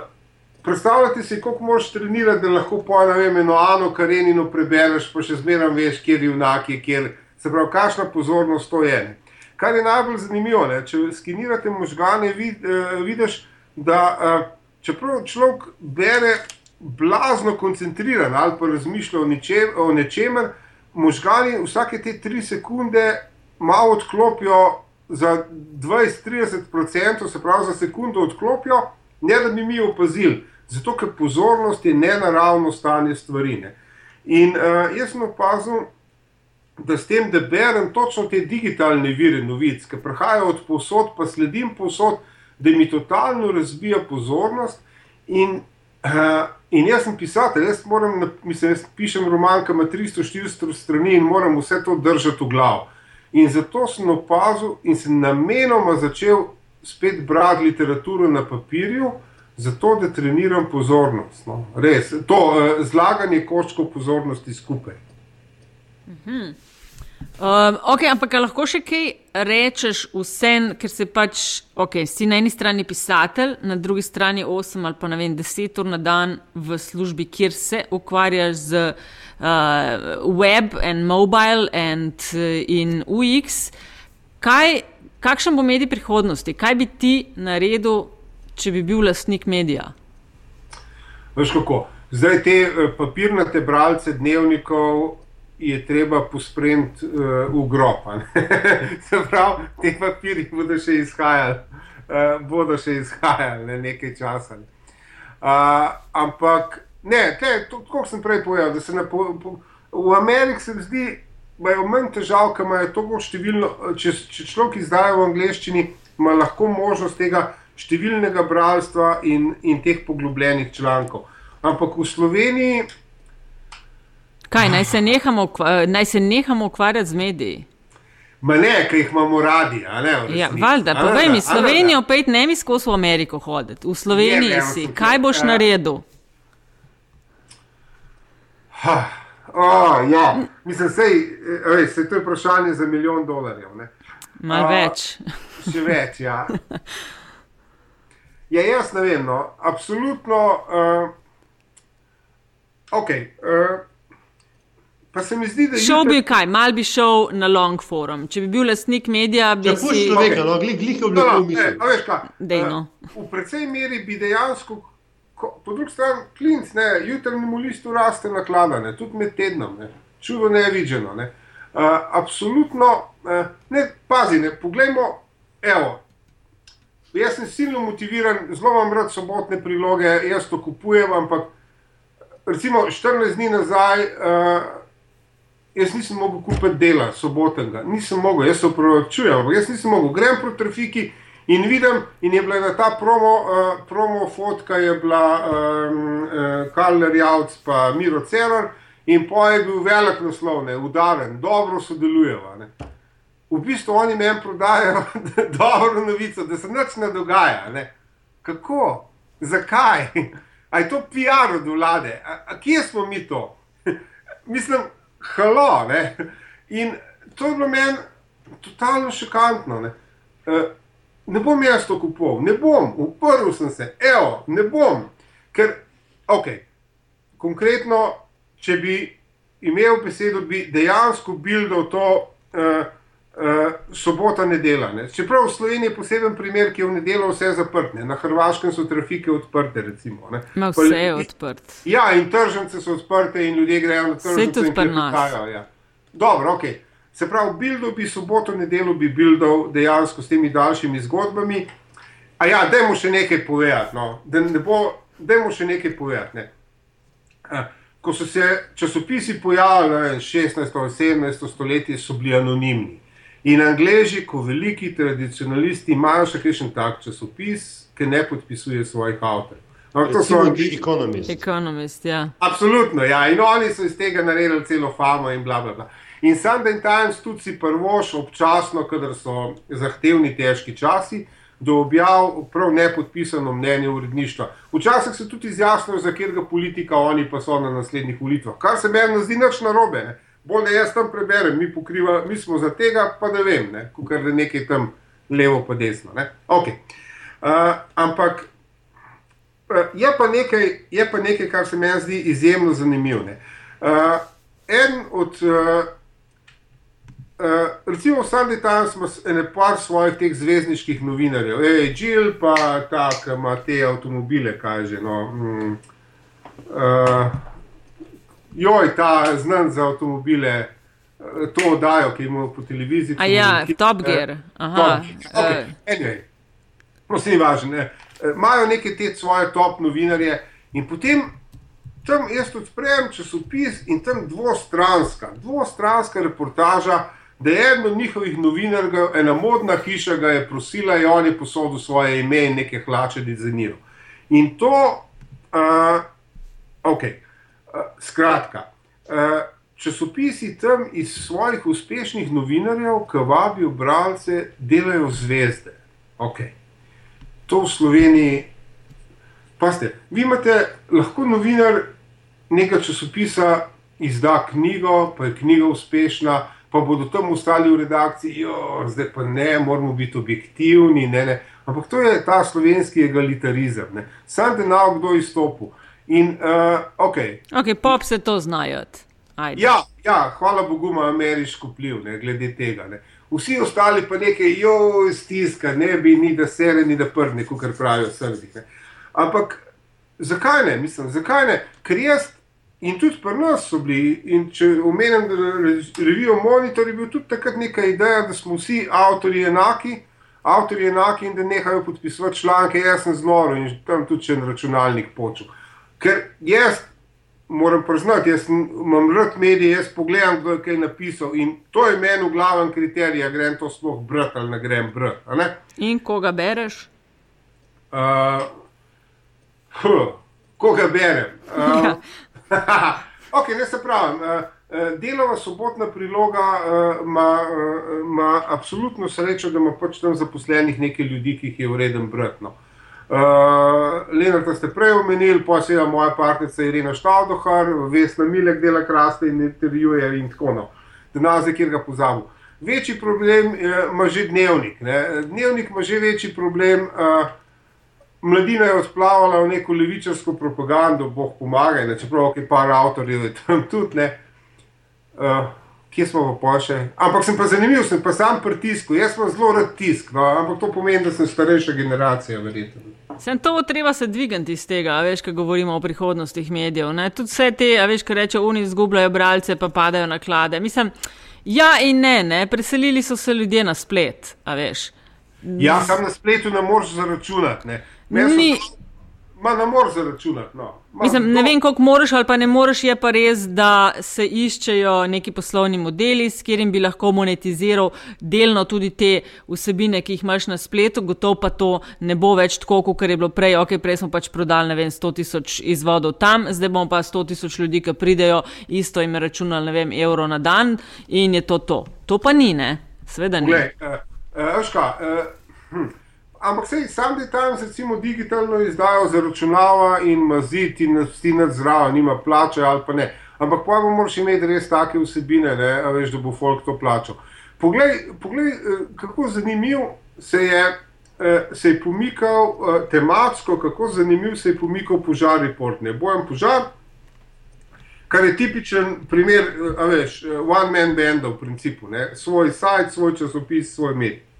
predstavljate si, koliko moraš trenirati, da lahko po eno Ano Karenino prebereš, pa še zmeraj veš, kje je junaki, kjer se pravi, kakšna pozornost to je. Kar je najbolj zanimivo, ne? če skenirate možgane, vid, uh, vidiš, da uh, čeprav človek bere blazno koncentriran ali pa razmišlja o, ničem, o nečemer, možgani vsake te tri sekunde malo odklopijo za 20-30%, se pravi za sekundo odklopijo, ne da bi mi opazili, zato ker pozornost je nenaravno stanje stvari. Ne. In uh, jaz sem opazil, da s tem, da berem točno te digitalne vire novic, ki prihajajo od posod, pa sledim posod, da mi totalno razbija pozornost. In uh, In jaz sem pisatelj, jaz, moram, mislim, jaz pišem roman, ki ima 300-400 strani in moram vse to držati v glavu. In zato sem opazil in sem namenoma začel spet brati literaturo na papirju, zato da treniram pozornost. No. Res, to uh, zlaganje koščkov pozornosti skupaj. Mhm. Um, ok, ampak lahko še kaj rečeš, vsem, ker se pač, ok, si na eni strani pisatelj, na drugi strani 8 ali pa ne vem, 10 ur na dan v službi, kjer se ukvarjaš z uh, web in mobile and, uh, in UX. Kaj, kakšen bo medij prihodnosti? Kaj bi ti naredil, če bi bil lastnik medija? Veš kako? Zdaj te uh, papirnate bralce dnevnikov je treba pospremiti uh, v grob. [laughs] Se pravi, te papirji bodo še izhajali, uh, bodo še izhajali ne, nekaj časa. Uh, ampak, ne, kot sem prej povedal, da se na, po, po, v Ameriki se zdi, imajo manj težav, ker imajo to številno. Če, če človek izdaja v angleščini, ima lahko možnost tega številnega bralstva in, in teh poglobljenih člankov. Ampak v Sloveniji Kaj, naj se nehamo, naj se nehamo ukvarjati z mediji? Ma ne, ki jih imamo radi. Ja, valjda, povej mi, Slovenijo pet ne mi skozi v Ameriko hoditi. V Sloveniji je, si, kaj boš ja. naredil? Ha, oh, ja. Mislim, sej, ej, sej to je vprašanje za milijon dolarjev. Mal več. Še več, ja. Ja, jaz ne vem, no, absolutno. Uh, okay, uh, pa se mi zdi, da je. Šel bi kaj, mal bi šel na long forum. Če bi bil lastnik medija, bi Ja, si. pusti človeka, no, glih, glih oblikoval No, no, misel. e, a veš kaj, Dejno. eh, V precej meri bi dejansko, ko, po drugi strani, klinc, ne, jutrnjemu listu raste naklada, ne, tudi med tednom, ne, čudo nevidženo. Ne. Uh, absolutno, uh, ne, pazi, ne, poglejmo, evo. Jaz sem silno motiviran, zelo imam rad sobotne priloge, jaz to kupujem, ampak recimo 14 dni nazaj, uh, jaz nisem mogel kupiti dela sobotnega, nisem mogel, jaz se upravičujem, ampak jaz nisem mogel. Grem proti trafiki in vidim, in je bila ta promo, uh, promo fotka, je bila um, uh, Karler Javc pa Miro Cerar in po je bil velik naslov, ne, udaren, dobro sodelujeva. Ne. V bistvu oni meni prodajajo [laughs] dobro novico, da se nič ne dogaja. Ne. Kako? Zakaj? A je to PR od vlade? A, a kje smo mi to? [laughs] Mislim, halo. Ne? In to je bilo meni totalno šokantno. Ne? E, ne bom jaz to kupoval, ne bom, uprl sem se, evo, ne bom. Ker, ok, konkretno, če bi imel besedo, bi dejansko bil do to. Uh, Uh, sobota nedela. Ne. Čeprav v Sloveniji je poseben primer, ki je v nedeljo vse zaprte, na Hrvaškem so trafike odprte. Recimo, ne. Ma Pa vse je odprt. Ja, in tržnice so odprte, in ljudje grejo na tržnice. tudi in pri nas. Ja. Dobro, ok. Se pravi, Bildov bi soboto, nedeljo bi Bildov dejansko s temi daljšimi zgodbami. A ja, dajmo še nekaj povedati. No. Da ne bo, dajmo še nekaj povedati. Ne. Eh, Ko so se časopisi vem, 16. in 17. stoletje, so bili anonimni. In Angleži, kot veliki tradicionalisti, imajo še kakšen tak časopis, ki ne podpisuje svojih avtorjev. Ampak to so Recimo Angli- The Economist. Economist, ja. Absolutno, ja. In oni so iz tega naredili celo famo in bla bla bla. In Sunday Times tudi si prvoš občasno, kadar so zahtevni, težki časi, do objav prav nepodpisano mnenje uredništva. Včasih se tudi izjasnijo, za katerega politika oni pa so na naslednjih volitvah. Kar se meni ne zdi nič narobe. Ne. Bolj da jaz tam preberem, mi, pokriva, mi smo za tega, pa ne vem, ne. kar je nekaj tam levo pa desno. Ne. Okay. Uh, ampak Eh, Je pa, nekaj, je pa nekaj, kar se meni zdi izjemno zanimivo. Uh, en od, uh, uh, recimo, v Sunday Times ima s- ene par svojih teh zvezdniških novinarjev, Ej, Jill, pa ta, ki ima te avtomobile, kaj že. No, mm, uh, joj, ta znan za avtomobile, eh, to oddajo, ki imamo po televiziji. A ja, ki- Top eh, Gear. Aha. Okay. eh, Anyway, prosim, važno. ne. Eh, Imajo neke te svoje top novinarje in potem tam jaz odprem časopis in tam dvostranska, dvostranska reportaža, da je eden od njihovih novinarjev, ena modna hiša ga je prosila on je posodil svoje ime in neke hlače dizajniral. In to, uh, ok, uh, skratka. Uh, časopisi tam iz svojih uspešnih novinarjev, ki vabijo bralce, delajo zvezde. Okay. To v Sloveniji. Paste, vi imate lahko novinar nekega časopisa, izda knjigo, pa je knjiga uspešna, pa bodo tam ostali v redakciji, jo, zdaj pa ne, moramo biti objektivni. Ne, ne. Ampak to je ta slovenski egalitarizem. Ne. Sam denar, kdo je izstopil. In, uh, okay. Ok, pop se to znajo. Ja, ja, hvala Bogu, ima ameriški vpliv ne, glede tega. Ne. Vsi ostali pa nekaj, jo, stiska, ne bi ni da sere, ni da prne, kot pravijo srbi. ne. Ampak zakaj ne? Mislim, zakaj ne? Ker jaz in tudi pri nas so bili, in če omenim re- revijo Monitor, je bil tudi takrat neka ideja, da smo vsi avtorji enaki. Avtorji enaki in da nehajo podpisovati članke, jaz sem znoro in tam tudi če en računalnik počel. Ker jaz moram priznati, jaz imam rad medije, jaz pogledam, kdo je kaj napisal in to je meni glaven kriterij, a grem to sploh brati ali ne grem brati. In koga bereš? Uh, huh, koga berem? Uh, Ja. [laughs] ok, ne se pravim. Uh, uh, delova sobotna priloga ima uh, ima absolutno srečo, da ima pač tam zaposlenih nekaj ljudi, ki jih je vreden brati. No. Uh, Lenarta ste prej omenili, pa seveda moja partnerica Irena Štavdohar, Vesna Milek dela krasne in intervjuje in tako naprej. Denaze, kjer ga pozabil. Večji problem eh, ima že dnevnik. Ne. Dnevnik ima že večji problem. Uh, mladina je odplavala v neko levičarsko propagando, boh pomaga, čeprav je par avtorjev tam [laughs] tudi ne. Uh, kje smo v poše. Ampak sem pa zanimiv, sem pa sam pritisk, jaz sem zelo rad tisk, no, ampak to pomeni, da sem starejša generacija, verjetno. Sem to treba se dvigati iz tega, veš, ko govorimo o prihodnosti medijev. Ne? Tudi vse te, veš, ko rečejo, oni izgubljajo bralce, pa padajo na klade. Mislim, ja in ne, ne, preselili so se ljudje na splet, a veš. Ja, tam na spletu ne moreš zaračunati. Ni. Ma ne moreš zaračunati. No. Mislim, ne vem, koliko moraš ali pa ne moraš, je pa res, da se iščejo neki poslovni modeli, s katerim bi lahko monetiziral delno tudi te vsebine, ki jih imaš na spletu, gotovo pa to ne bo več tako, kot je bilo prej. Ok, prej smo pač prodali, ne vem, 100 tisoč izvodov tam, zdaj bomo pa 100 tisoč ljudi, ki pridejo, isto jim računali, ne vem, evro na dan in je to to. To pa ni, ne, sveda ni. Glej, uh, uh, ška, uh, hm ampak sej, sam tam recimo digitalno izdajo zaračunava in mazit in stinati zraven, nima plače ali pa ne. Ampak pa moraš imeti res take vsebine, ne, veš, da bo folk to plačal. Poglej, poglej eh, kako zanimivo se je. Eh, se je pomikal uh, tematsko, kako zanimiv se je pomikal požar report. Ne bojem požar, kar je tipičen primer, veš, one man band v principu, ne? svoj sajt, svoj časopis, svoj medij.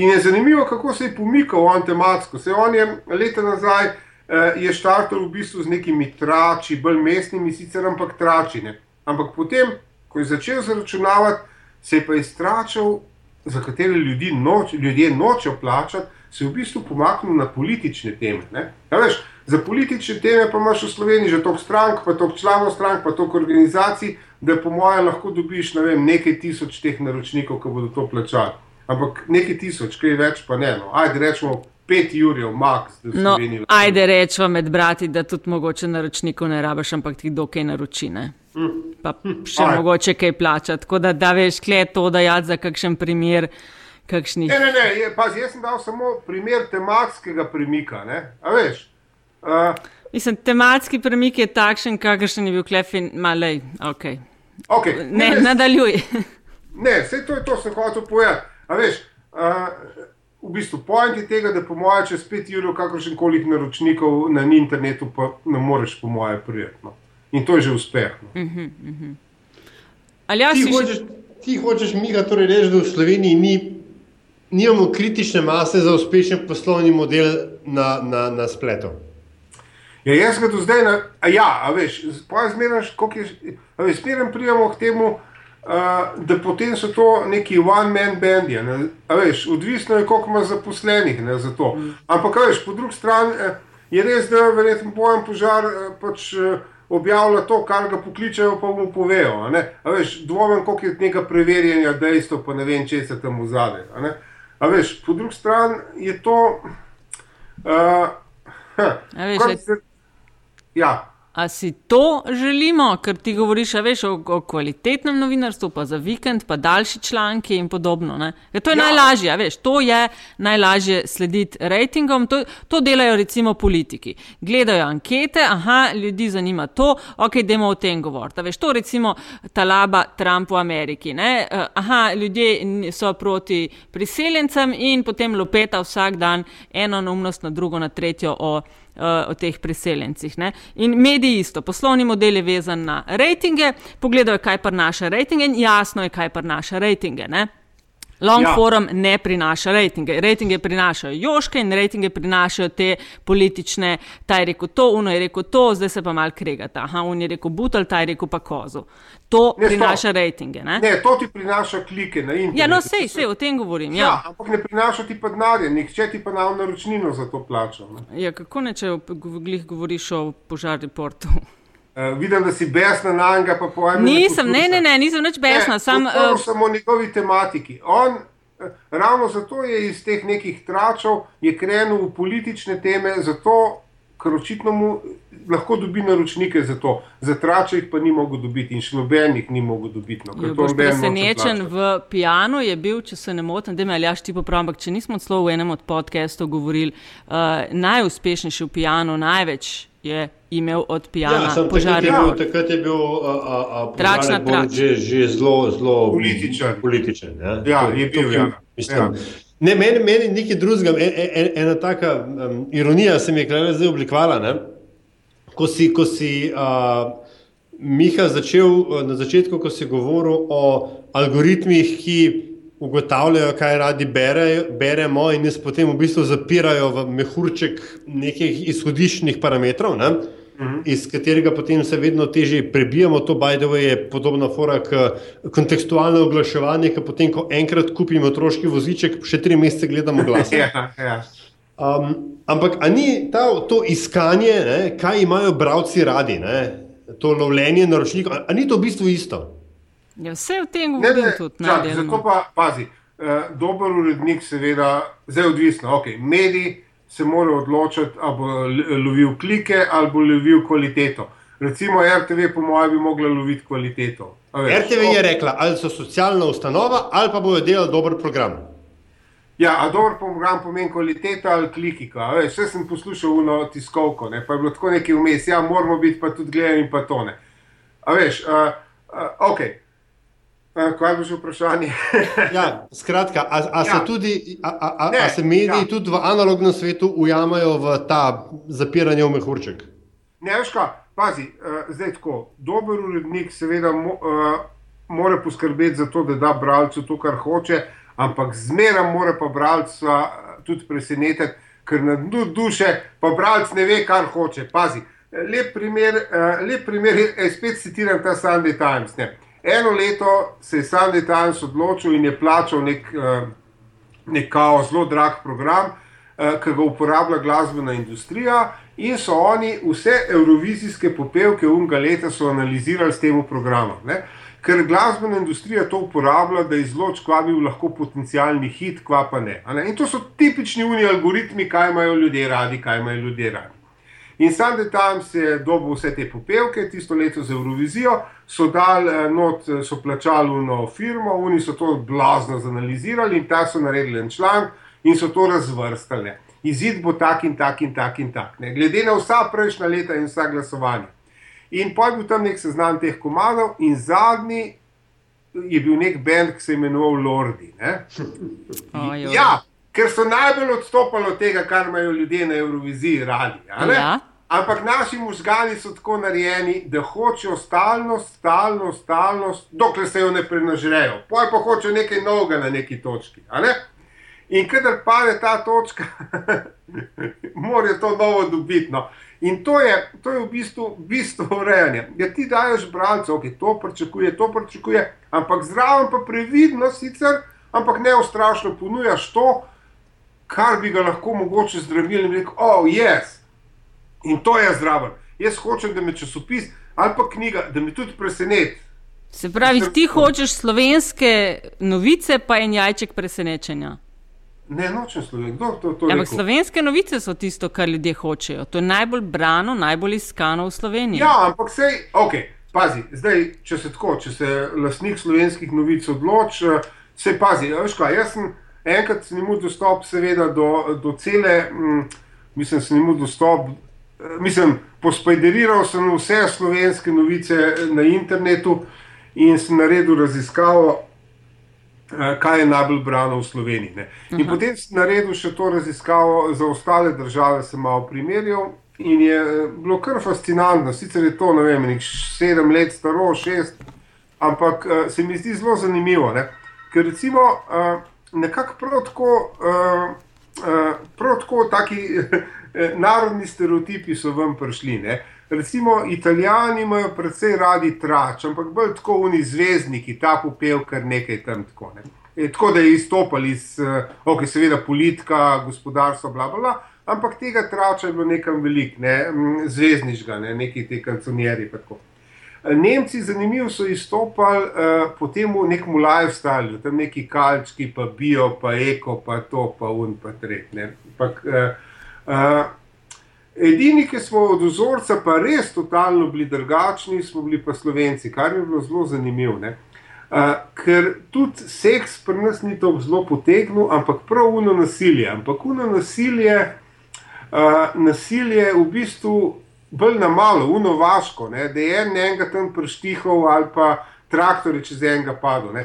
In je zanimivo, kako se je pomikal on tematsko. Se on je leta nazaj eh, je štartil v bistvu z nekimi trači, bolj mestnimi, sicer ampak tračine. Ampak potem, ko je začel zaračunavati, se je pa iztračal, za katere ljudi noč, ljudje nočejo plačati, se je v bistvu pomaknil na politične teme. Ja, veš, za politične teme pa imaš v Sloveniji že toliko strank, pa toliko članov strank, pa toliko organizacij, da po mojem lahko dobiš ne vem, nekaj tisoč teh naročnikov, ki bodo to plačali ampak nekaj tisoč, kaj več pa ne. No. Ajde, rečemo pet jurjev, max. No, ajde, rečemo med brati, da tudi mogoče naročnikov ne rabiš, ampak ti dokaj naročine. Mm. Pa še Aj. mogoče kaj plačati. Tako da, da veš, kle to dajati za kakšen primer. Kakšni... Ne, ne, ne, je, pa jaz sem dal samo primer tematskega premika. Veš, uh, Mislim, tematski premik je takšen, kakršen je bil klefin, malej. Okay. Okay. Ne, ne, nadaljuj. Ne, vse to je to, sem hotel povedati. A veš, uh, v bistvu je tega, da po mojem, čez pet ur, kakršen koli naročnikov na internetu, pa ne moreš, po mojem, prijetno. In to je že uspeh. No. Uh -huh, uh -huh. Ali jaz ti hočeš, ti hočeš mi ga torej reči, da v Sloveniji ni, nimamo kritične mase za uspešen poslovni model na, na, na spletu? Ja, jaz ga do zdaj, na, a ja, a veš, pa zmeraj, koliko je, a veš, zmeraj prijemo k temu, da potem so to neki one-man bandi. Ne? Veš, odvisno je, koliko ima zaposlenih ne, za to. Mm. Ampak, veš, po drugi strani eh, je res, da verjetno bojem požar eh, pač eh, objavlja to, kar ga pokličejo, pa mu povejo. Veš, dvomem, koliko je nekaj preverjanja dejstva, pa ne vem, če se tam vzade. Veš, po drugi strani je to. [laughs] Uh, veš, se, ja. A si to želimo, ker ti govoriš veš, o, o kvalitetnem novinarstvu, pa za vikend, pa daljši članki in podobno. To je ja. najlažje, veš, to je najlažje slediti rejtingom. To, to delajo recimo politiki. Gledajo ankete, aha, ljudi zanima to, ok, idemo o tem govoriti. Veš, to recimo talaba Trump v Ameriki. Ne? Eh, aha, ljudje so proti priseljencem in potem lopeta vsak dan eno neumnost na drugo, na tretjo o o teh priseljencih. Ne? In mediji isto, poslovni model je vezan na rejtinge, pogledajo, kaj pa naša rejtinge in jasno je, kaj pa naša rejtinge. Ne? Long ja. forum ne prinaša rejtinge. Rejtinge prinašajo joške in rejtinge prinašajo te politične. Ta je rekel to, uno je rekel to, zdaj se pa mal kregata. Aha, un je rekel butel, ta je rekel pa kozu. To ne, prinaša rejtinge. Ne? ne, to ti prinaša klike na internetu. Ja, no, sej, sej, o tem govorim. Ja. Ja, ampak ne prinaša ti pa denarja, nihče ti pa na naročnino za to plača. Ja, kako ne, če glih govoriš o požarni portu? Uh, vidim, da si besna na njega, pa pojem. Nisem, ne, ne, ne, nisem več besna. Ne, sam, uh, samo o njegovi tematiki. On, uh, ravno zato je iz teh nekih tračov krenil v politične teme, zato, ker očitno mu lahko dobi naročnike za to. Za trače jih pa ni mogel dobiti in še nobenih ni mogel dobiti. No, Presenečen v pijanu je bil, če se ne motim, da me ali jaš ti popravim, ampak če nismo celo v enem od podcastov govorili, uh, najuspešnejši v pijanu, največ je imel od pijana ja, požarja. Takrat je bil tračna trač. Že, že zelo, zelo političen. političen ja, ja je bil. Ja. Mislim, ja. Ne, meni, meni nekaj drugega, en, en, ena taka um, ironija se mi je zdaj oblikovala. Ne? Ko si, ko si uh, Miha začel uh, na začetku, ko si govoril o algoritmih, ki ugotavljajo, kaj radi bere, beremo, in nas potem v bistvu zapirajo v mehurček nekih izhodiščnih parametrov. Ne? -hmm. iz katerega potem se vedno težje prebijamo. To, way, je podobna fora kot kontekstualno oglaševanje, ki potem, ko enkrat kupimo otroški voziček, še tri mesece gledamo glas. [laughs] ja, ja. um, ampak ni ta, to iskanje, ne, kaj imajo bralci radi, ne, to lovljenje naročnikov, ali ni to v bistvu isto? Ja, vse v tem govorim tudi. Zato pa pazi. Uh, dober urednik, seveda, zdaj odvisno, ok, mediji, se mora odločiti, ali bo lovil klike ali bo lovil kvaliteto. Recimo RTV, po mojem, bi mogla loviti kvaliteto. RTV je rekla, ali so socialna ustanova, ali pa bojo delali dober program. Ja, a dober program pomeni kvaliteta ali klikika. Vse sem poslušal v tiskovko, ne? pa je bilo tako nekaj vmes, ja, moramo biti pa tudi gledani in pa tone. A veš, uh, uh, ok. Kaj bo že vprašanje? [laughs] ja, skratka, a, a, ja. Se tudi, a, a, a se mediji ja. tudi v analognem svetu ujamajo v ta zapiranje v mehurček? Ne, veš kaj, pazi, uh, zdaj tako. Dober urednik seveda mo, uh, mora poskrbeti za to, da da bralcu to, kar hoče, ampak zmeraj mora pa bralca tudi presenetiti, ker na dnu duše pa bralc ne ve, kar hoče. Pazi, lep primer, uh, lep primer je, spet citiram ta Sunday Times. Ne. Eno leto se je Sandy Times odločil in je plačal nek, eh, nek zelo drag program, eh, ki ga uporablja glasbena industrija, in so oni vse evrovizijske popevke unga leta analizirali s tem programom. Ne? Ker glasbena industrija to uporablja, da izloči, kva bi lahko potencijalni hit, kva pa ne. ne. In to so tipični uniji algoritmi, kaj imajo ljudje radi, kaj imajo ljudje radi. In tam se je dobil vse te popevke, tisto leto za Eurovizijo, so dal eh, not, eh, so plačali eno firmo, oni so to blazno zanalizirali in ta so naredili en članek in so to razvrstali. Izid bo tak in tak in tak in tak, ne. glede na vsa prejšnja leta in vsa glasovanja. In pa je bil tam nek seznam teh komadov, in zadnji je bil nek bend, ki se je imenoval Lordi. Ja, ker so najbolj odstopali od tega, kar imajo ljudje na Euroviziji radi. Ja. Ampak naši možgani so tako narejeni, da hočejo stalnost, stalnost, stalnost, dokler se jo ne prenažrejo. Poj pa hočejo nekaj novega na neki točki. Ne? In kadar pade ta točka, [laughs] morajo to novo dobiti. No. In to je, to je v bistvu bistvo urejanja. Ja, ti daješ bralcu, ok, to pričakuje, to pričakuje, ampak zraven pa previdno sicer, ampak ne ustrašno ponujaš to, kar bi ga lahko mogoče zdravili in rekel, oh, jaz. Yes. In to je zraven. Jaz hočem, da me časopis ali pa knjiga, da me tudi preseneti. Se pravi, ti hočeš slovenske novice, pa en jajček presenečenja. Ne, nočem slovenske. Kdo to, to ja, Ampak slovenske novice so tisto, kar ljudje hočejo. To je najbolj brano, najbolj iskano v Sloveniji. Ja, ampak sej, ok, pazi, zdaj, če se tako, če se lastnik slovenskih novic odloči, se pazi, veš kaj, jaz sem enkrat imel dostop, seveda, do, do cele, hm, mislim, sem imel dostop mislim, pospederiral sem vse slovenske novice na internetu in sem naredil raziskavo, eh, kaj je najbolj brano v Sloveniji. Ne. In Aha. potem sem naredil še to raziskavo za ostale države, sem malo primerjal. In je eh, bilo kar fascinantno, sicer je to, ne vem, nek sedem let staro, šest, ampak uh, se mi zdi zelo zanimivo. Ne? Ker recimo nekako prav tako, prav tako taki Eh, [laughs] narodni stereotipi so vam prišli. Ne? Recimo, italijani imajo precej radi trač, ampak bolj tako oni zvezdniki, ta popel, kar nekaj tam tako. Ne? E, tako da je izstopali iz, eh, ok, seveda politika, gospodarstvo, bla, bla, bla, ampak tega trača je bilo nekam velik, ne? zvezdniškega, ne? neki te kanconjeri. Nemci, zanimivo, so izstopali uh, po tem nekem lifestylu, tam neki kalčki, pa bio, pa eko, pa to, pa un, pa tretji. Uh, Uh, edini, ki smo od ozorca pa res totalno bili drugačni, smo bili pa slovenci, kar je bilo zelo zanimivo. Uh, ker tudi seks pri nas ni tako zelo potegnil, ampak prav uno nasilje. Ampak uno nasilje, uh, nasilje v bistvu bolj na malo, uno vaško, ne? da je en enega tam preštihal ali pa traktor je čez enega padel.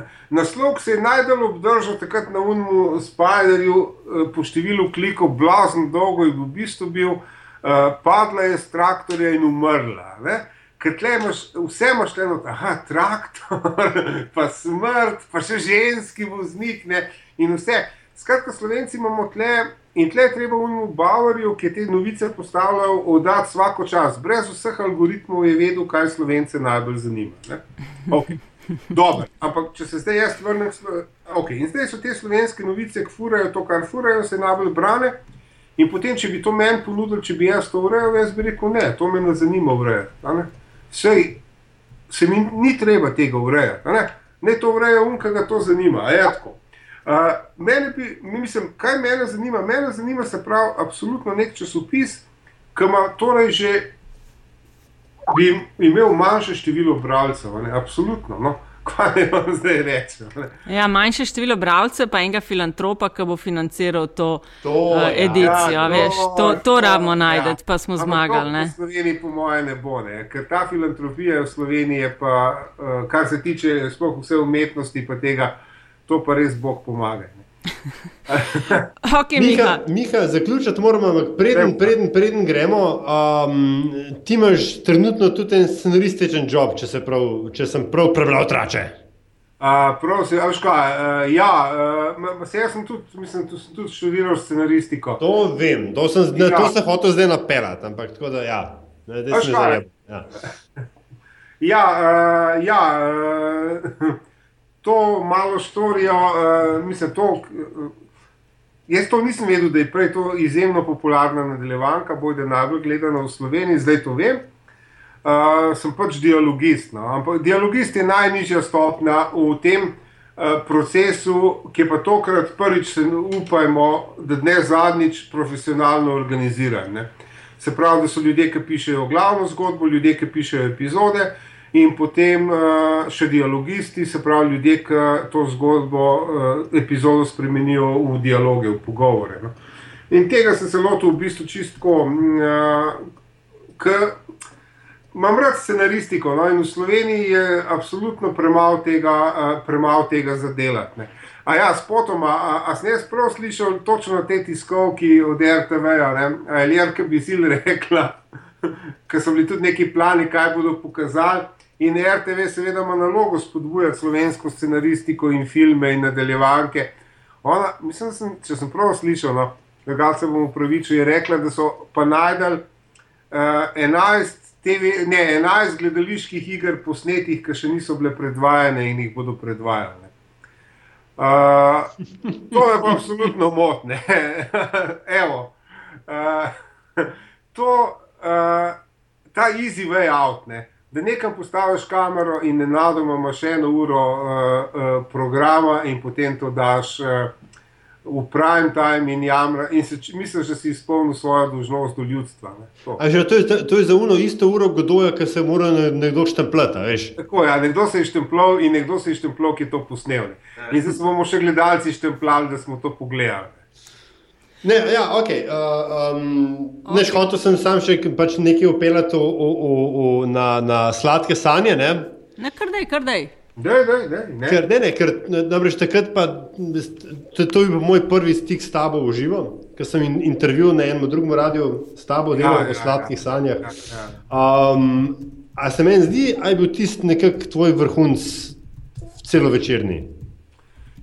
[laughs] Naslov se je najdalj obdržal takrat na Unmu Spiderju, eh, po številu klikov, blazno dolgo je v bistvu bil, uh, padla je z traktorja in umrla. Ne? Ker imaš, vse imaš eno, aha, traktor, [laughs] pa smrt, pa še ženski voznik ne? in vse. Skratka, slovenci imamo tle in tle treba v Bavarju, ki je te novice postavljal, oddati vsako čas. Brez vseh algoritmov je vedel, kaj slovence najbolj zanima. Okay. Dobar. Ampak, če se zdaj jaz vrnem, okay. in zdaj so te slovenske novice, ki furajo to, kar furajo, se najbolj brane. In potem, če bi to meni ponudili, če bi jaz to urejal, jaz bi rekel: ne, to me ne zanima urejati. Sej, se mi ni treba tega urejati. Ne? ne to ureja um, ki ga to zanima. Uh, mene bi, mislim, kaj mene zanima? Mene zanima se pravi absolutno nek časopis, ki ima torej že bi imel manjše število bralcev. Absolutno. No? [laughs] kaj vam zdaj rečem. Ja, manjše število bralcev, pa enega filantropa, ki bo financiral to, to uh, edicijo. Ja, veš, to to, to rabimo najti, ja. pa smo zmagali. V Sloveniji, po mojem, ne bo, ne? ker ta filantropija v Sloveniji, pa, uh, kar se tiče sploh vse umetnosti, pa tega, to pa res Bog pomaga. Ne? [laughs] okay, Miha, Miha zaključiti moramo, preden, preden, preden gremo. Um, ti imaš trenutno tudi en scenarističen job, če, prav, če sem prav prebral trače. Uh, prosim, ali škoda? Uh, ja, uh, jaz sem tudi, mislim, tu sem tudi študiral scenaristiko. To vem, to sem, ja. na to se hotel zdaj napeljati, ampak tako da ja. Da se ne ja. ja, uh, ja uh, [laughs] to malo storijo, uh, mislim, to. Uh, jaz to nisem vedel, da je prej to izjemno popularna nadaljevanka, bojda najbolj gledana v Sloveniji, zdaj to vem. Uh, sem pač dialogist. No? Ampak dialogist je najnižja stopnja v tem uh, procesu, ki je pa tokrat prvič, upajmo, da ne zadnjič profesionalno organiziran. Ne? Se pravi, da so ljudje, ki pišejo glavno zgodbo, ljudje, ki pišejo epizode, uh, in potem uh, še dialogisti, se pravi ljudje, ki to zgodbo, uh, epizodo spremenijo v dialoge, v pogovore. No. In tega sem se lotil v bistvu čistko, uh, eh, ker imam rad scenaristiko. No, in v Sloveniji je absolutno premalo tega, uh, premal tega zadelati. A ja, spotoma, a, a sem jaz prav slišal točno te tiskovki od RTV-ja, ali je bi si rekla, [laughs] ker so bili tudi neki plani, kaj bodo pokazali. In RTV, seveda, ima nalogo spodbujati slovensko scenaristiko in filme in nadaljevanke. Ona, mislim, da sem, če sem prav slišal, no, da se bom upravičil, je rekla, da so pa najdel uh, 11, TV, ne, 11 gledaliških iger posnetih, ki še niso bile predvajane in jih bodo predvajale. Uh, to je pa absolutno motne. [laughs] Evo, uh, to, uh, ta easy way out. Ne da nekam postaviš kamero in ne nadoma imaš eno uro uh, uh, programa, in potem to daš uh, v prime time in jamra, in se, misliš, da si izpolnil svojo dolžnost do ljudstva. To. Že, to, je, to je za uno isto uro, kdo je, ki se mora nekdo štempljati. Tako je, ja, nekdo se je štempljal in nekdo se je štempljal, ki je to posnel. In zdaj smo še gledalci štempljali, da smo to pogledali. Ne, ja, okay. uh, um, okay. Hotel sem sam še pač nekaj upeljati na, na sladke sanje. Ne, ne kar dej, kar dej. Dej, dej, dej, ne. Ker, ne, ne, ker namreč takrat pa, to, to je bil moj prvi stik s tabo v živo, ker sem in, intervju na enem drugem radiju s tabo delal ja, o ja, sladkih ja, sanjah. Ja, ja. Um, a se meni zdi, da je bil tisti nekak tvoj vrhunc celovečerni?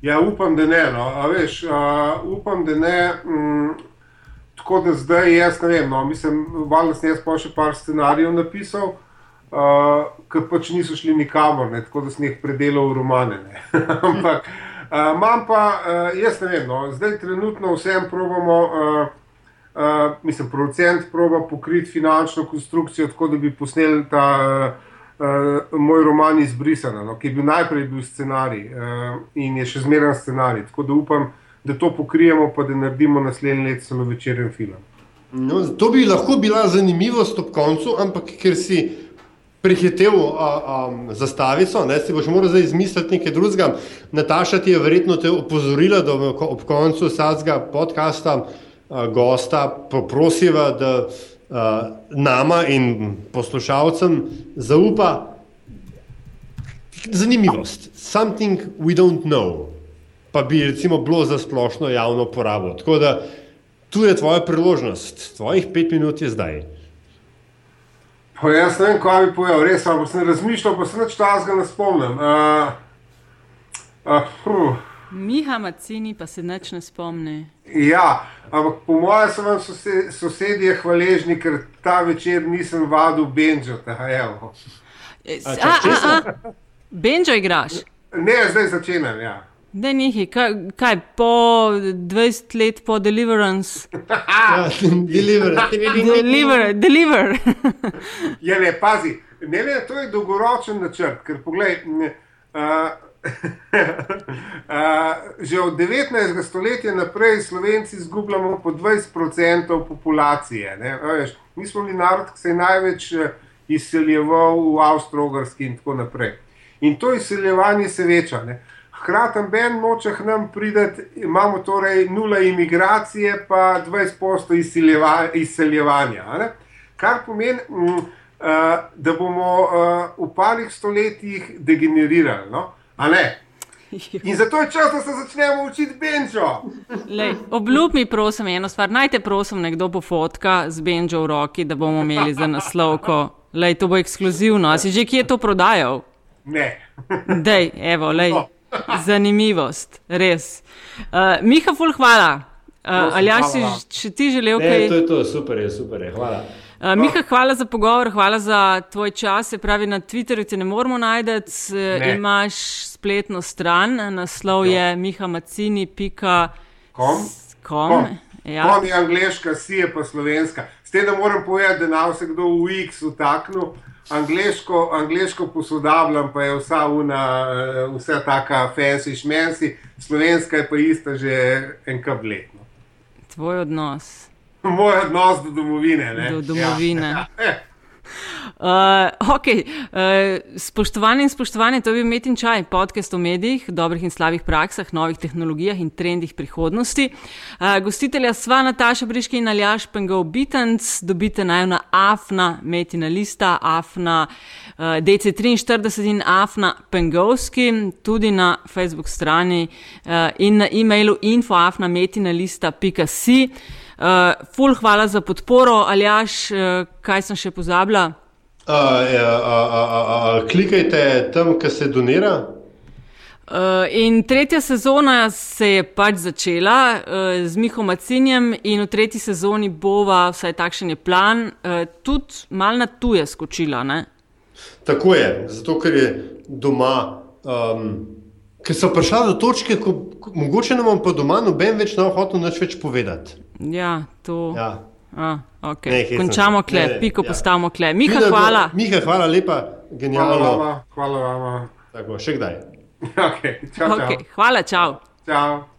Ja, upam, da ne. No. Veš, uh, upam, da ne. Mm, tako da zdaj jaz ne vem. No. Mislim, da sem jaz pa še par scenarijev napisal, uh, ki pač niso šli nikamor, ne. tako da sem jih predelal v romane. [laughs] Ampak uh, imam pa, uh, jaz ne vem. No. Zdaj trenutno vsem probamo. Uh, Uh, mislim, producent proba pokriti finančno konstrukcijo, tako da bi posneli ta uh, uh, moj roman izbrisan, no, ki je bil najprej bil scenarij uh, in je še zmeraj scenarij. Tako da upam, da to pokrijemo, pa da naredimo naslednji let celo večeren film. No, to bi lahko bila zanimivost ob koncu, ampak ker si prehitev zastavico, ne, si boš moral zdaj izmisliti nekaj drugega. Nataša ti je verjetno te opozorila, da ob koncu sadskega podcasta a, gosta poprosiva, da nama in poslušalcem zaupa zanimivost. Something we don't know, pa bi recimo bilo za splošno javno porabo. Tako da tu je tvoja priložnost, tvojih pet minut je zdaj. Pa jaz ne vem, kaj bi povedal, res sem razmišljal, pa se neč tazga ne spomnim. Uh, uh, Miha Macini pa se neč ne spomni. Ja, ampak po mojem so vam sosedje hvaležni, ker ta večer nisem vadil Benjo. Benjo igraš? Ne, zdaj začenjam. Ja. Ne, nihi, kaj, kaj po 20 let po Deliverance? [laughs] deliver. deliver. deliver. ja, ne, pazi, ne, ne, to je dolgoročen načrt, ker poglej. Ne, uh, [laughs] že od 19. stoletja naprej Slovenci izgubljamo po 20% populacije. Veš, mi smo bili narod, ki se je največ eh, izseljeval v Avstralski in tako naprej. In to izseljevanje se veča. Ne? Hkrati Ben noče k nam priti, imamo torej nula imigracije, pa 20% izseljeva, izseljevanja. Ne? Kar pomeni, uh, da bomo uh, v parih stoletjih degenerirali. No? [laughs] In zato je čas, da se začnemo učiti Benjo. Obljub mi, prosim, eno stvar. Naj te prosim, nekdo bo fotka z Benjo v roki, da bomo imeli za naslovko. Lej, to bo ekskluzivno. A si že kje to prodajal? Ne. [laughs] Dej, evo, lej. No. [laughs] Zanimivost, res. Uh, Miha, ful, hvala. Uh, Ali si še ti želel kaj? Ne, to je to, super je, super je. Hvala. Uh, Miha, hvala za pogovor, hvala za tvoj čas. Se pravi, na Twitterju te ne moramo najti. Ne. Imaš spletno stran, naslov jo. je mihamacini.com. Kom ja. je angliška, si je pa slovenska. S tem, da moram povedati, da na vse kdo v X utaknil. Angliško, angliško posodabljam, pa je vsa una, eh, vse taka fancy šmensi, slovenska je pa ista že enkrat letno. Tvoj odnos. Moj odnos do domovine. Ne? Do domovine. [laughs] Ja. Uh, okay. uh, spoštovani in spoštovane, to je bil Metin Čaj, podcast o medijih, dobrih in slabih praksah, novih tehnologijah in trendih prihodnosti. Uh, gostitelja sva Nataša Briški in Aljaš Pengov Bitanc, dobite naj na Afna, Metina Lista, Afna uh, DC43 in Afna Pengovski, tudi na Facebook strani uh, in na e-mailu infoafnametinalista.com. Uh, ful, hvala za podporo, Aljaš, uh, kaj sem še pozabila? Uh, ja, uh, uh, uh, uh, klikajte tam, kjer se donira. Uh, in tretja sezona se je pač začela uh, z Miho Macinjem, in v tretji sezoni bova, vsaj takšen je plan, uh, tudi malo na tuje skočila. Ne? Tako je, zato ker je doma. Um, Ker so prišla do točke, ko, ko mogoče nam pa doma noben več ne nič več povedati. Ja, to. Ja. A, okay. ne, Končamo kle, ne, piko ja. postavimo kle. Miha, Pide, hvala. Miha, hvala lepa, genialno. Hvala, hvala vam. Tako, še kdaj. [laughs] okay, čau, okay. Hvala, čau. Čau.